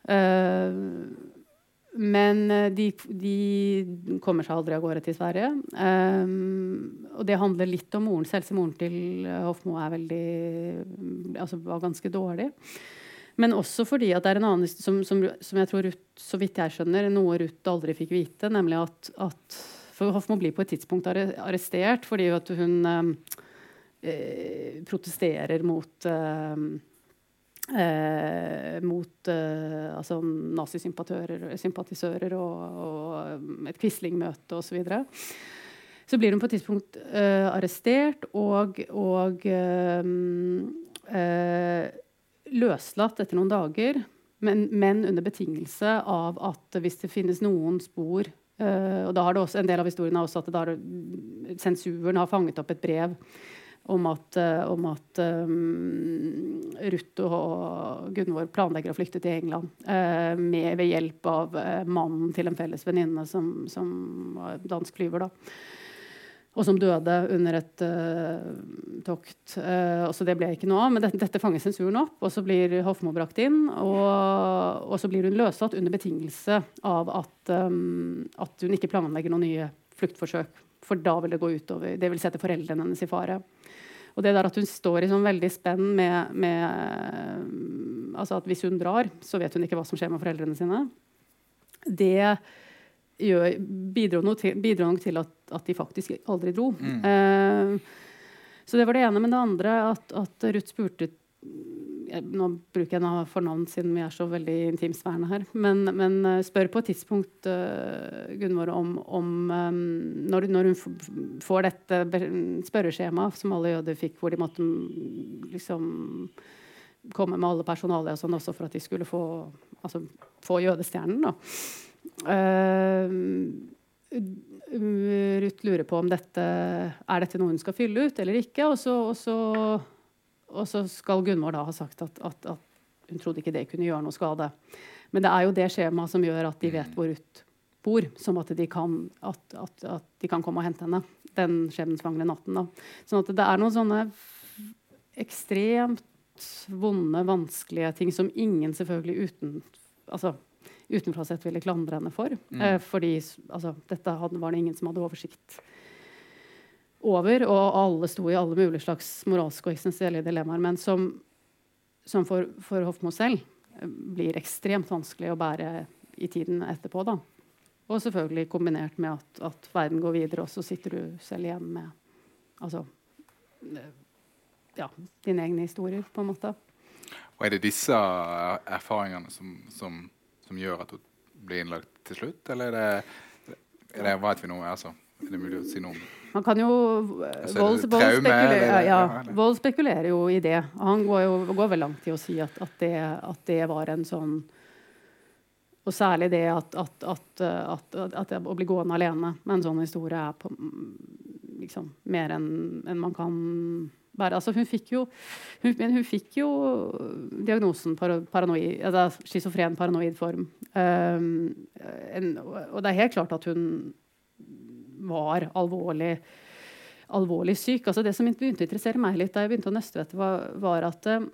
[SPEAKER 3] Eh, men eh, de, de kommer seg aldri av gårde til Sverige. Og det handler litt om moren. Selv moren til Hofmo er veldig, altså var ganske dårlig. Men også fordi at det er en annen som, som, som jeg tror Ruth, så vidt jeg skjønner, noe Ruth aldri fikk vite, nemlig at, at For Hofmo blir på et tidspunkt arrestert fordi hun eh, eh, protesterer mot eh, eh, mot eh, altså nazisympatisører og, og et Quisling-møte osv. Så, så blir hun på et tidspunkt eh, arrestert og, og løslatt etter noen dager. Men, men under betingelse av at hvis det finnes noen spor eh, og da har det også, En del av historien er også at har- sensuren har fanget opp et brev om at, uh, om at um, Ruth og Gunvor planlegger å flykte til England uh, med, ved hjelp av mannen til en felles venninne som, som dansk flyver. da. Og som døde under et uh, tokt. Uh, så det ble ikke noe av. Men dette, dette fanger sensuren opp, og så blir Hofmo brakt inn. Og, og så blir hun løslatt under betingelse av at, um, at hun ikke planlegger noen nye fluktforsøk. For da vil det gå utover Det vil sette foreldrene hennes i fare. Og det der at hun står i sånn veldig spenn med, med altså at Hvis hun drar, så vet hun ikke hva som skjer med foreldrene sine. Det gjør, bidro, nok til, bidro nok til at, at, de faktisk aldri dro. Mm. Uh, så det var det ene. Men det andre at, at Ruth spurte Nå bruker jeg noe fornavn siden vi er så veldig intimsværende her. Men, men uh, spør på et tidspunkt uh, Gunvor om, om um, når, når, hun får dette spørreskjemaet som alle jøder fikk, hvor de måtte mm, liksom komme med alle personalia og sånn også for at de skulle få, altså, få jødestjernen. da. Uh, Ruth lurer på om dette er dette noe hun skal fylle ut eller ikke. Og så, og så, og så skal Gunvor da ha sagt at, at, at, hun trodde ikke det kunne gjøre noe skade. Men det er jo det skjemaet som gjør at de vet hvor Ruth bor. Som at de kan, at, at de kan komme og hente henne den skjebnesvangre natten. Da. Sånn at det er noen sånne ekstremt vonde, vanskelige ting som ingen selvfølgelig uten altså, utenfra sett ville klandre henne for. Mm. Eh, fordi altså, dette hadde, var det ingen som hadde oversikt over. Og alle sto i alle mulige slags moralske og eksistensielle dilemmaer. Men som, som for, for Hofmo selv eh, blir ekstremt vanskelig å bære i tiden etterpå. da. Og selvfølgelig kombinert med at, at, verden går videre, og så sitter du selv igjen med altså, eh, ja, dine egne historier, på en måte.
[SPEAKER 2] Og Er det disse erfaringene som, som som gjør at hun blir innlagt til slutt, eller er det, er det vet vi noe? Altså, er det mulig å si noe om det?
[SPEAKER 3] Man kan jo altså, vold, vold, spekulere, ja, vold, spekulerer jo i det. Han går, jo, går vel langt i å si at, at, det, at, det, var en sånn Og særlig det at, at, å bli gående alene med en sånn historie er på, liksom, mer enn en man kan bare, altså hun, fikk jo, hun, men hun fikk jo diagnosen paranoid, altså schizofren paranoid form. Um, en, og det er helt klart at hun var alvorlig, alvorlig syk. Altså det som begynte å interessere meg litt da jeg begynte å nøste var, var at uh,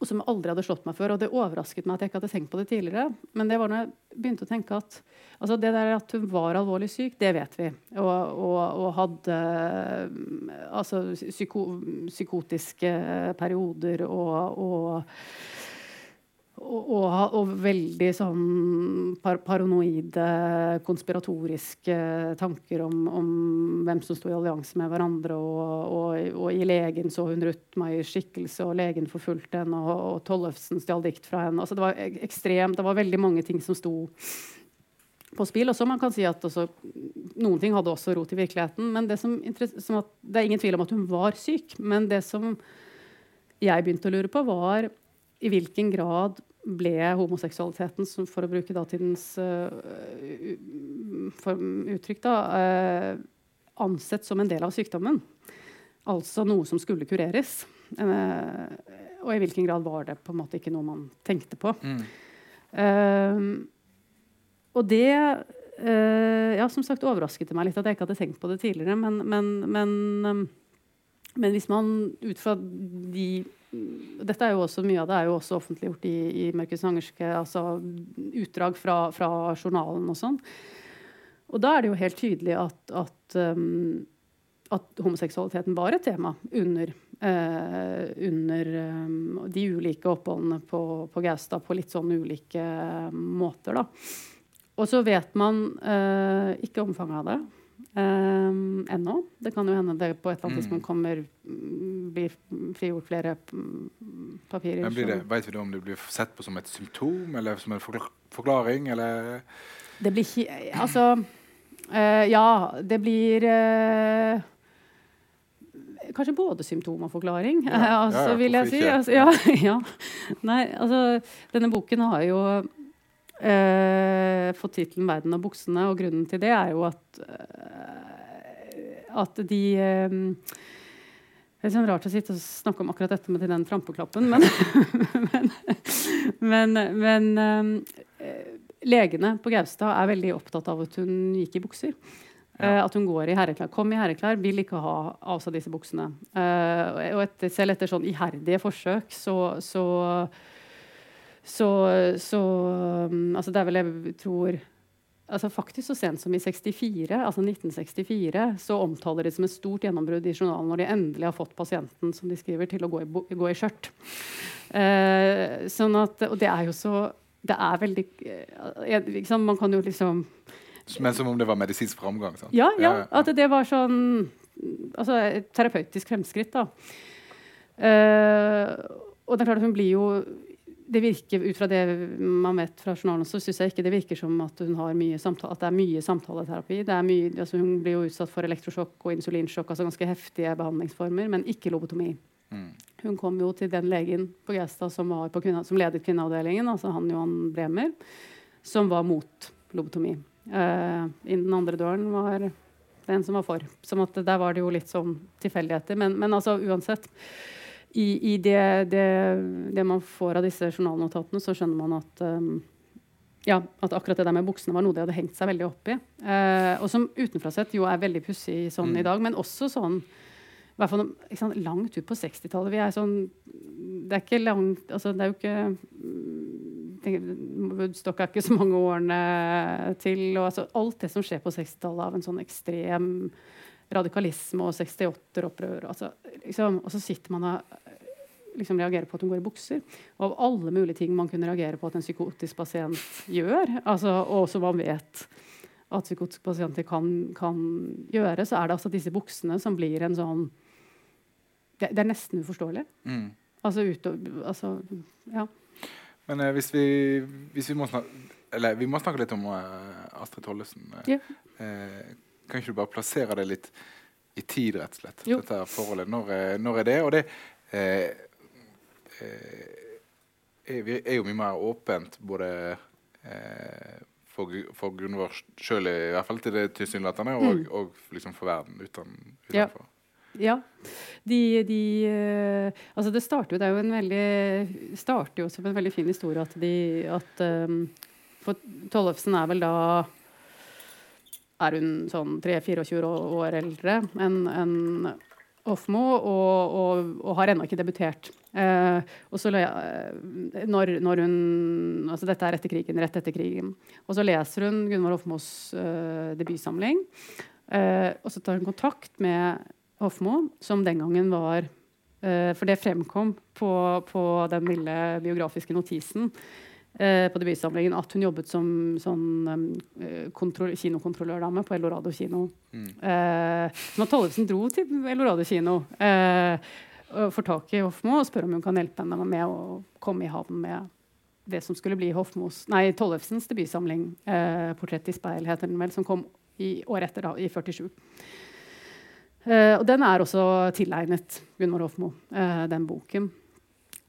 [SPEAKER 3] og som aldri hadde slått meg før. Og det overrasket meg at jeg ikke hadde tenkt på det tidligere. Men det var når jeg begynte å tenke at altså det der at hun var alvorlig syk, det vet vi. Og, og, og hadde altså psyko, psykotiske perioder og, og og, og, og, veldig sånn par paranoide, konspiratoriske tanker om, om, hvem som sto i allianse med hverandre. Og, og i legen så hun Ruth Meyers skikkelse, og legen forfulgte henne. Og, Tollefsen stjal dikt fra henne. Altså, det var ekstremt, det var veldig mange ting som sto på spill. Også man kan si at også, Noen ting hadde også rot i virkeligheten. men det, som, som at, det er ingen tvil om at hun var syk. Men det som jeg begynte å lure på, var i hvilken grad ble homoseksualiteten, for å bruke datidens uh, uttrykk, da, uh, ansett som en del av sykdommen. Altså noe som skulle kureres. Uh, og i hvilken grad var det på en måte ikke noe man tenkte på. Mm. og det ja, som sagt overrasket det meg litt at jeg ikke hadde tenkt på det tidligere. Men, men, men, men hvis man ut fra de dette er jo også, Mye av det er jo også offentliggjort i, i Mørkets angerske, altså utdrag fra, fra, journalen og sånn. Og da er det jo helt tydelig at, at, um, at homoseksualiteten var et tema under, uh, under um, de ulike oppholdene på, på Gaustad på litt sånn ulike måter. da. Og så vet man uh, ikke omfanget av det. Um, ennå. Det kan jo hende det på et eller annet mm. tidspunkt kommer mm, blir frigjort flere papirer.
[SPEAKER 2] Men blir det, Vet vi det om det blir sett på som et symptom eller som en forklaring? Eller?
[SPEAKER 3] Det blir ikke Altså uh, Ja, det blir uh, Kanskje både symptom og forklaring, ja, altså, ja, vil jeg si. Altså, ja, ja. Nei, altså, denne boken har jo uh, fått tittelen 'Verden og buksene', og grunnen til det er jo at, uh, at de eh, det er sånn rart å sitte og snakke om akkurat dette med den trampeklappen, men, men, men, men eh, legene på Gaustad er veldig opptatt av at hun gikk i bukser. Ja. at hun går i herreklær. Kom i herreklær, vil ikke ha av seg disse buksene. Uh, og etter, selv etter sånn iherdige forsøk så, så så, så um, Altså, det er vel jeg tror altså Faktisk så sent som i 64, altså 1964 så omtaler de som et stort gjennombrudd i journalen når de endelig har fått pasienten som de skriver, til å gå i, gå i skjørt. Eh, sånn at, og det er jo så Det er veldig liksom, Man kan jo liksom
[SPEAKER 2] Men som om det var medisinsk framgang? Sant?
[SPEAKER 3] Ja, ja, at det var sånn altså, et terapeutisk fremskritt. da. Eh, og det er klart hun blir jo det virker, Ut fra det man vet fra journalen, så syns jeg ikke det virker som at, hun har mye samtale, at det er mye samtaleterapi. Det er mye, altså hun blir jo utsatt for elektrosjokk og insulinsjokk, altså ganske heftige behandlingsformer, men ikke lobotomi. Mm. Hun kom jo til den legen på Gaustad som, som, ledet kvinneavdelingen, altså han Johan Bremer, som var mot lobotomi. Uh, innen den andre døren var den som var for. Som at der var det jo litt sånn tilfeldigheter. Men, men altså uansett i, i det, det, det, man får av disse journalnotatene, så skjønner man at um, ja, at akkurat det der med buksene var noe de hadde hengt seg veldig opp i. Uh, og som utenfra sett jo er veldig pussig sånn mm. i dag, men også sånn hvert fall sant, langt ut på 60-tallet. Vi er sånn Det er ikke langt altså Det er jo ikke mm, Woodstock er ikke så mange årene til. Og altså, alt det som skjer på 60-tallet av en sånn ekstrem radikalisme og 68-opprør. Altså, liksom, og så sitter man og liksom reagerer på at hun går i bukser. Og av alle mulige ting man kunne reagere på at en psykotisk pasient gjør, altså, og som man vet at psykotiske pasienter kan, kan, gjøre, så er det altså disse buksene som blir en sånn Det, det er nesten uforståelig. Mm. Altså, utover, altså Ja.
[SPEAKER 2] Men eh, hvis, vi, hvis vi må snakke eller vi må snakke litt om uh, Astrid Tollesen. Uh, ja. Kan ikke du bare plassere det litt i tid, rett og slett? Jo. Dette forholdet. Når, når, er det? Og det eh, er, er, jo mye mer åpent både eh, for, for Gunvor sjøl, i hvert fall til det tilsynelatende, og, mm. og liksom for verden uten, utenfor.
[SPEAKER 3] Ja. Ja. De, de uh, altså det starter jo, det er jo en veldig, starter jo som en veldig fin historie at de at um, For Tollefsen er vel da er hun sånn 3-24 år eldre enn en Hofmo, og, og, og, har ennå ikke debutert. Eh, og så eh, når, når, hun altså Dette er etter krigen, rett etter krigen. Og så leser hun Gunvor Hofmos eh, debutsamling. Eh, og så tar hun kontakt med Hofmo, som den gangen var eh, For det fremkom på, på den lille biografiske notisen på debutsamlingen at hun jobbet som sånn, kontroll, kinokontrollørdame på Eldorado kino. Mm. Eh, når Tollefsen dro til Eldorado kino, eh, får tak i Hofmo og spør om hun kan hjelpe henne med å komme i havn med det som skulle bli Hofmos, nei, Tollefsens debutsamling, eh, 'Portrett i speil', heter den vel, som kom i året etter, da, i 47. Eh, og den er også tilegnet Gunvor Hofmo, uh, den boken.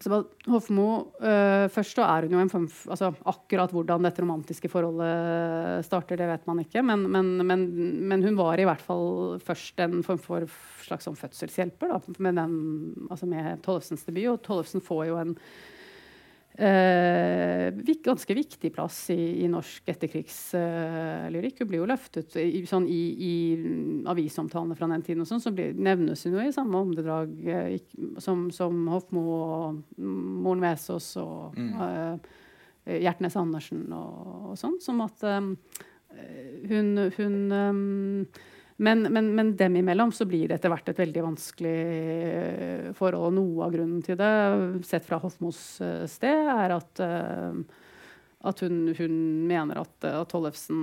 [SPEAKER 3] Hofmo, uh, Først så er hun jo en form altså Akkurat hvordan dette romantiske forholdet starter, det vet man ikke. Men, men, men, men hun var i hvert fall først en form for slags sånn fødselshjelper da, med, den, altså med Tollefsens debut. Og Tollefsen får jo en Eh, ganske viktig plass i, i norsk etterkrigslyrikk. Hun blir jo løftet i, sånn, i, i avisomtalene fra den tiden, og sånn, så blir, nevnes hun jo i samme åndedrag uh, som, som, Hofmo og Moren Vesaas og mm. uh, Hjertnes Andersen og, og, sånn. Som at um, hun, hun um, men, men, men, dem imellom så blir det etter hvert et veldig vanskelig eh, forhold. Og noe av grunnen til det, sett fra Hofmos eh, sted, er at, uh, at hun, hun, mener at, at Tollefsen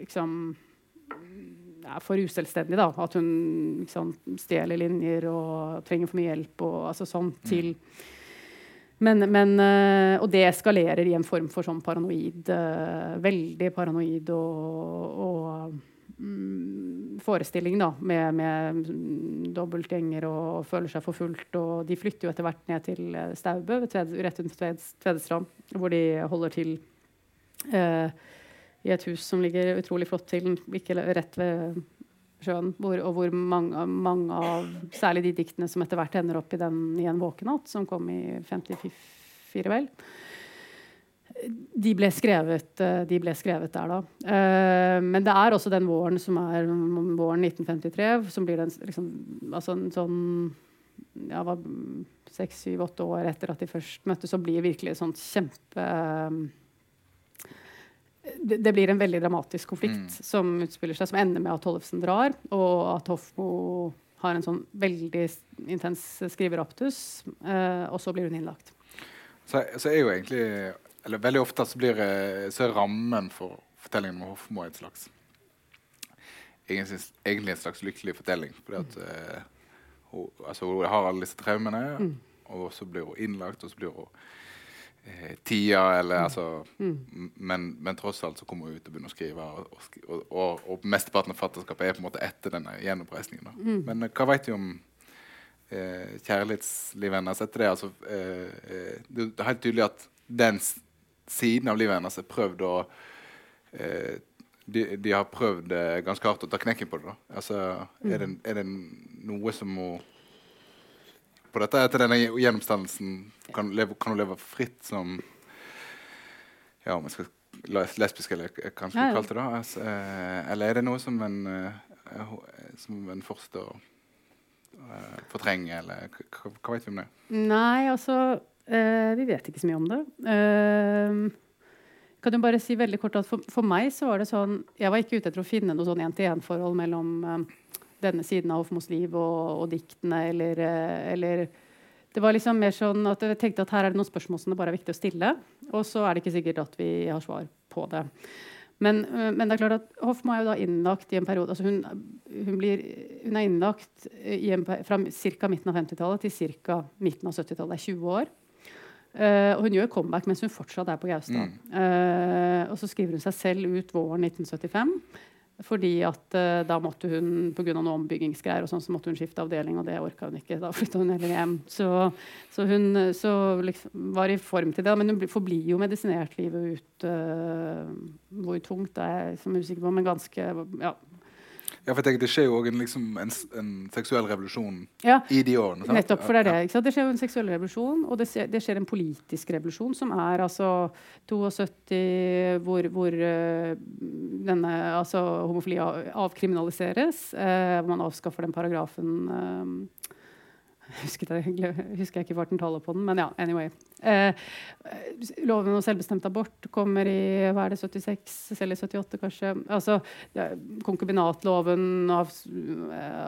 [SPEAKER 3] liksom er for uselvstendig. da, At hun liksom, stjeler linjer og trenger for mye hjelp. og altså sånn til mm men, men, eh, og det eskalerer i en form for sånn paranoid eh, Veldig paranoid og, og mm, forestilling, da, med, med dobbeltgjenger og føler seg forfulgt. Og de flytter jo etter hvert ned til eh, Staubø, rett under Tvedestrand, hvor de holder til eh, i et hus som ligger utrolig flott til, ikke rett ved sjøen, hvor, og hvor mange, mange, av særlig de diktene som etter hvert ender opp i den i en våkenatt, som kom i 54, vel, de ble, skrevet, eh, de ble skrevet der, da. Uh, men det er også den våren som er våren 1953, som blir den liksom, altså en sånn ja, var seks, syv, åtte år etter at de først møttes, så blir virkelig sånn kjempe uh, det, det, blir en veldig dramatisk konflikt mm. som utspiller seg, som ender med at Tollefsen drar, og at Hofmo har en sånn veldig intens skriveraptus, uh, og så blir hun innlagt.
[SPEAKER 2] Så, så er jo egentlig eller Veldig ofte så blir eh, så er rammen for fortellingen om Hofmo et slags egentlig, egentlig, en slags lykkelig fortelling. fordi at uh, hun, altså, hun, har alle disse traumene, mm. og så blir hun innlagt, og så blir hun eh, tia, eller mm. altså mm. men, men, tross alt så kommer hun ut og begynner å skrive, og, og, og, og mesteparten av fatterskapet er på en måte etter denne gjenoppreisningen. Mm. Men uh, hva vet du om eh, kjærlighetslivet hennes etter det? Altså, eh, det er helt tydelig at den siden av livet hennes er prøvd å eh, de, de, har prøvd eh, ganske hardt å ta knekken på det. da. Altså, mm. er, det, er, det, noe som må På dette etter denne gjennomstandelsen kan, leve, kan hun leve fritt som Ja, om jeg skal lesbisk, eller kanskje ja, ja. kalte det. Altså, eh, eller er det noe som en, eh, som en fortsetter å eh, fortrenge, eller hva, hva vet vi om det?
[SPEAKER 3] Nei, altså Uh, vi vet ikke så mye om det. Uh, kan du bare si veldig kort at for, for, meg så var det sånn Jeg var ikke ute etter å finne noe sånn én-til-én-forhold mellom uh, denne siden av Hofmos liv og, og diktene, eller, eller, Det var liksom mer sånn at jeg tenkte at her er det noen spørsmål som det bare er viktig å stille. Og så er det ikke sikkert at vi har svar på det. Men, men, det er klart at Hofmo er jo da innlagt i en periode altså hun, hun, blir, hun er innlagt en, fra ca. midten av 50-tallet til ca. midten av 70-tallet. Det er 20 år. Uh, og hun gjør comeback mens hun fortsatt er på Gaustad. Mm. Uh, og så skriver hun seg selv ut våren 1975. Fordi at uh, da måtte hun pga. noen ombyggingsgreier og sånn, så måtte hun skifte avdeling, og det orka hun ikke. Da flytta hun heller hjem. Så, så hun så liksom var i form til det. Men hun forblir jo medisinert livet ut. hvor tungt det er jeg er usikker på, men ganske ja,
[SPEAKER 2] ja, for jeg tenker Det skjer jo òg en, liksom, en, en, seksuell revolusjon ja, i de årene.
[SPEAKER 3] Sant? Nettopp, for det er det. Ikke sant? Det skjer jo en seksuell revolusjon, og det skjer, det skjer en politisk revolusjon, som er altså 72, hvor, hvor uh, denne altså, homofili avkriminaliseres. Uh, man avskaffer den paragrafen uh, Husket jeg, husker jeg ikke farten på den, men ja, anyway. Eh, loven om selvbestemt abort kommer i hva er det, 76 eller 78, kanskje. Altså, ja, konkubinatloven av,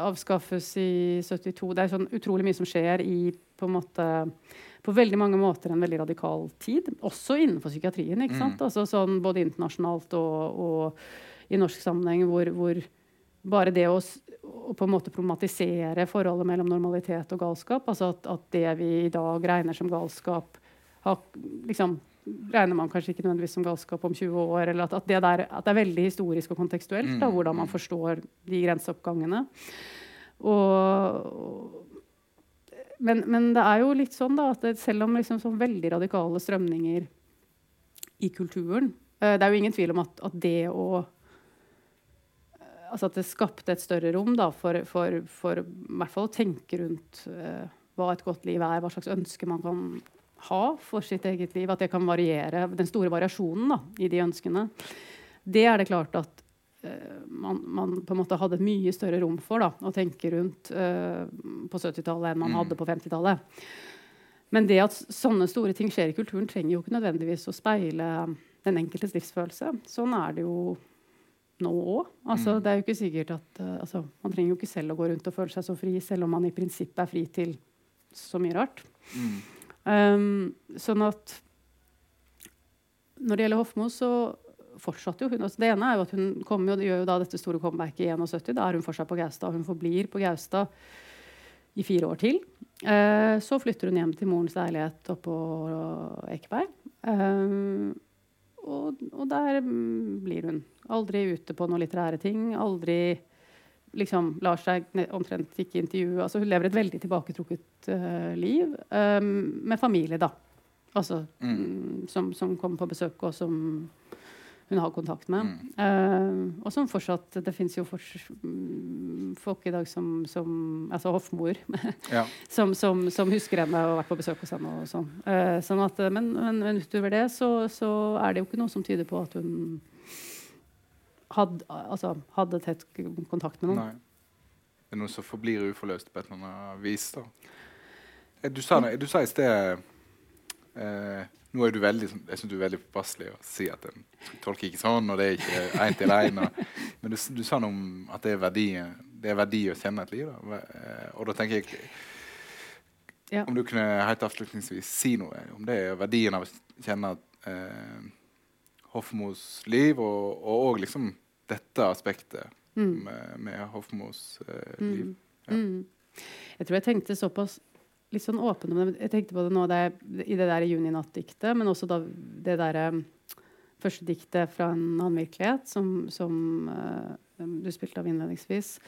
[SPEAKER 3] avskaffes i 72. Det er sånn utrolig mye som skjer i på en måte på veldig mange måter en veldig radikal tid. Også innenfor psykiatrien. ikke sant? Mm. Altså sånn Både internasjonalt og, og i norsk sammenheng hvor, hvor bare det å, å, på en måte problematisere forholdet mellom normalitet og galskap, altså at, at det vi i dag regner som galskap, har, liksom, regner man kanskje ikke nødvendigvis som galskap om 20 år. eller At, at, det, der, at det, er veldig historisk og kontekstuelt, da, mm, hvordan man mm. forstår de grenseoppgangene. Og, men, men, det er jo litt sånn da, at selv om liksom sånn veldig radikale strømninger i kulturen uh, Det er jo ingen tvil om at, at det å altså at det skapte et større rom da, for, for, for å tenke rundt uh, hva et godt liv er, hva slags ønske man kan ha for sitt eget liv. At det kan variere. Den store variasjonen da, i de ønskene. Det er det klart at uh, man, man, på en måte hadde et mye større rom for da, å tenke rundt uh, på 70-tallet enn man mm. hadde på 50-tallet. Men det at sånne store ting skjer i kulturen, trenger jo ikke nødvendigvis å speile den enkeltes livsfølelse. Sånn er det jo nå òg. Altså, mm. Det er jo ikke sikkert at uh, altså, Man trenger jo ikke selv å gå rundt og føle seg så fri, selv om man i prinsippet er fri til så mye rart. Mm. Um, sånn at når det gjelder Hofmo, så fortsatte jo hun altså Det ene er jo at hun jo, gjør jo da dette store comebacket i 71. Da er hun fortsatt på Gaustad. Hun forblir på Gaustad i fire år til. Uh, så flytter hun hjem til morens leilighet oppå Ekeberg. Uh, og, og, der mm, blir hun. Aldri ute på noen litterære ting. Aldri liksom lar seg omtrent ikke intervjue. Altså, hun lever et veldig tilbaketrukket uh, liv um, med familie, da. Altså, mm. mm. som, som, kommer på besøk, og som hun har kontakt med.
[SPEAKER 2] Mm.
[SPEAKER 3] Uh, og som fortsatt Det fins jo mm, folk i dag som, som Altså hoffmor.
[SPEAKER 2] Ja.
[SPEAKER 3] som, som, som husker henne og har vært på besøk hos henne. og sånn. Uh, sånn at, eh, men, men, men utover det så, så er det jo ikke noe som tyder på at hun hadde, altså, hadde tett kontakt med noen.
[SPEAKER 2] Nei. Det er noe som forblir uforløst på et eller annet vis. da. Du sa, du sa i sted eh, Nå er du veldig, sånn- jeg synes du er veldig påpasselig å si at en tolker ikke sånn, og det er ikke én til én. Men du, du sa noe om at det er verdi, det er verdi å kjenne et liv. Da. Eh, Og da tenker jeg
[SPEAKER 3] Ja.
[SPEAKER 2] Om du kunne helt avslutningsvis si noe om det, er verdien av å kjenne eh, Hofmos liv, og, og, liksom dette aspektet
[SPEAKER 3] Mm.
[SPEAKER 2] med, med Hofmos eh, liv.
[SPEAKER 3] Mm.
[SPEAKER 2] Ja.
[SPEAKER 3] Mm. Jeg tror jeg tenkte såpass litt sånn åpen om det. Jeg tenkte på det nå det, i det der juninattdiktet, men også da det der um, første diktet fra en annen virkelighet, som, som uh, du spilte av innledningsvis.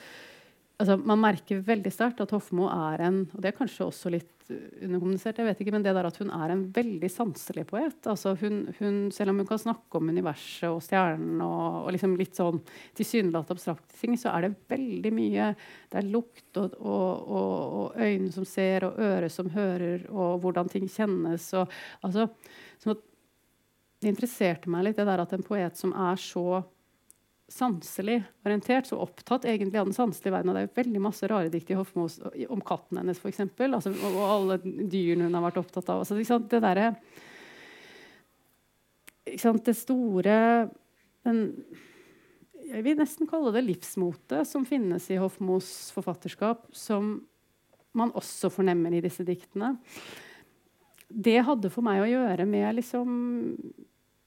[SPEAKER 3] Altså, man merker veldig sterkt at Hofmo er en Og det er kanskje også litt underkommunisert, jeg vet ikke, men det der at hun er en veldig sanselig poet. Altså hun, hun, selv om hun kan snakke om universet og stjernen og, og liksom litt sånn tilsynelatende abstrakte ting, så er det veldig mye Det er lukt og, og, og, øyne som ser, og øre som hører, og hvordan ting kjennes. Og, altså, det interesserte meg litt det der at en poet som er så sanselig orientert, så opptatt egentlig av den sanselige verden. Og det er jo veldig masse rare dikt i Hofmos om katten hennes, f.eks. Altså, og, og alle dyrene hun har vært opptatt av. Altså, sant? Det derre? Det store den, Jeg vil nesten kalle det livsmotet som finnes i Hofmos forfatterskap, som man også fornemmer i disse diktene. Det hadde for meg å gjøre med liksom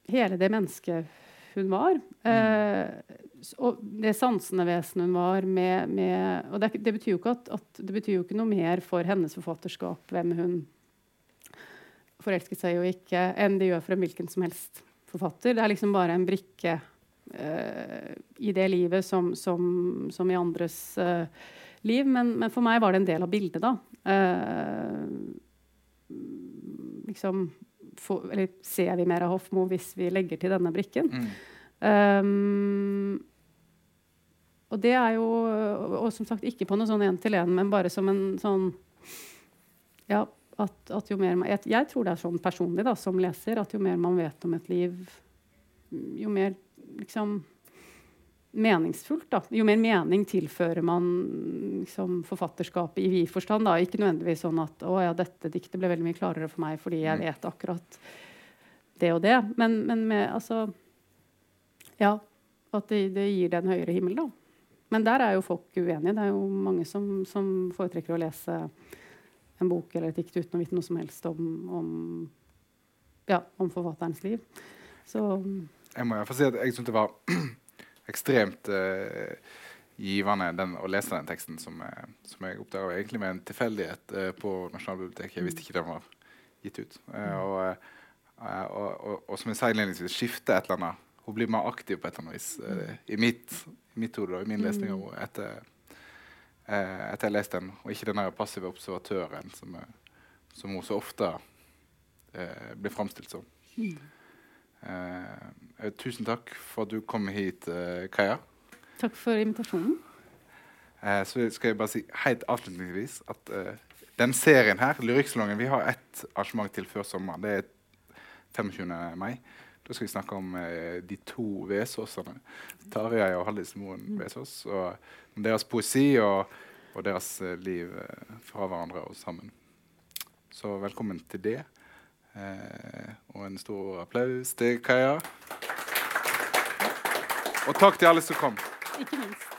[SPEAKER 3] hele det mennesket hun var. Eh, og det sansende vesenet hun var med, med Og det, det betyr jo ikke at, at det betyr jo ikke noe mer for hennes forfatterskap hvem hun forelsket seg jo ikke, enn det gjør for en hvilken som helst forfatter. Det er liksom bare en brikke eh, i det livet som, som, som i andres eh, liv. Men, men for meg var det en del av bildet, da. Eh, liksom få, Eller ser vi mer av Hofmo hvis vi legger til denne brikken?
[SPEAKER 2] Mm.
[SPEAKER 3] Um, og det er jo Og som sagt ikke på noe sånn én-til-én, men bare som en sånn Ja, at, at jo mer man, jeg, jeg tror det er sånn personlig da, som leser, at jo mer man vet om et liv, jo mer liksom meningsfullt. da. Jo mer mening tilfører man liksom, forfatterskapet i vid forstand. da. Ikke nødvendigvis sånn at å ja, dette diktet ble veldig mye klarere for meg fordi jeg
[SPEAKER 2] Mm.
[SPEAKER 3] vet akkurat det og det. Men, men med altså Ja. At det, det gir det en høyere himmel, da. Men der er jo folk uenige. Det er jo mange som, som foretrekker å lese en bok eller et dikt uten å vite noe som helst om, om, ja, om forfatterens liv. Så
[SPEAKER 2] Jeg må iallfall si at jeg syns det var ekstremt uh, givende den, å lese den teksten, som, eh, som jeg oppdaga egentlig med en tilfeldighet uh, på Nasjonalbiblioteket. Jeg visste ikke den var gitt ut. Eh, og, og, og, og som jeg sa innledningsvis, skifte et eller annet. Hun blir mer aktiv på et eller annet vis eh, i mitt, i mitt hode og i min lesning av henne etter, etter jeg leste den, og ikke den passive observatøren som, som hun så ofte eh, blir framstilt som. Eh, eh, tusen takk for at du kom hit, eh, Kaja.
[SPEAKER 3] takk for invitasjonen.
[SPEAKER 2] Eh, så skal jeg bare si helt avslutningsvis at den serien her, Lyrikksalongen Vi har ett arrangement til før sommeren. Det er 25. mai. Da skal vi snakke om de to Vesaasene. Tarjei og Hallis Moen Vesaas. Og deres poesi og, og deres liv fra hverandre og sammen. Så velkommen til det. Eh, og en stor applaus til Kaja. Og takk til alle som kom.
[SPEAKER 3] Ikke minst.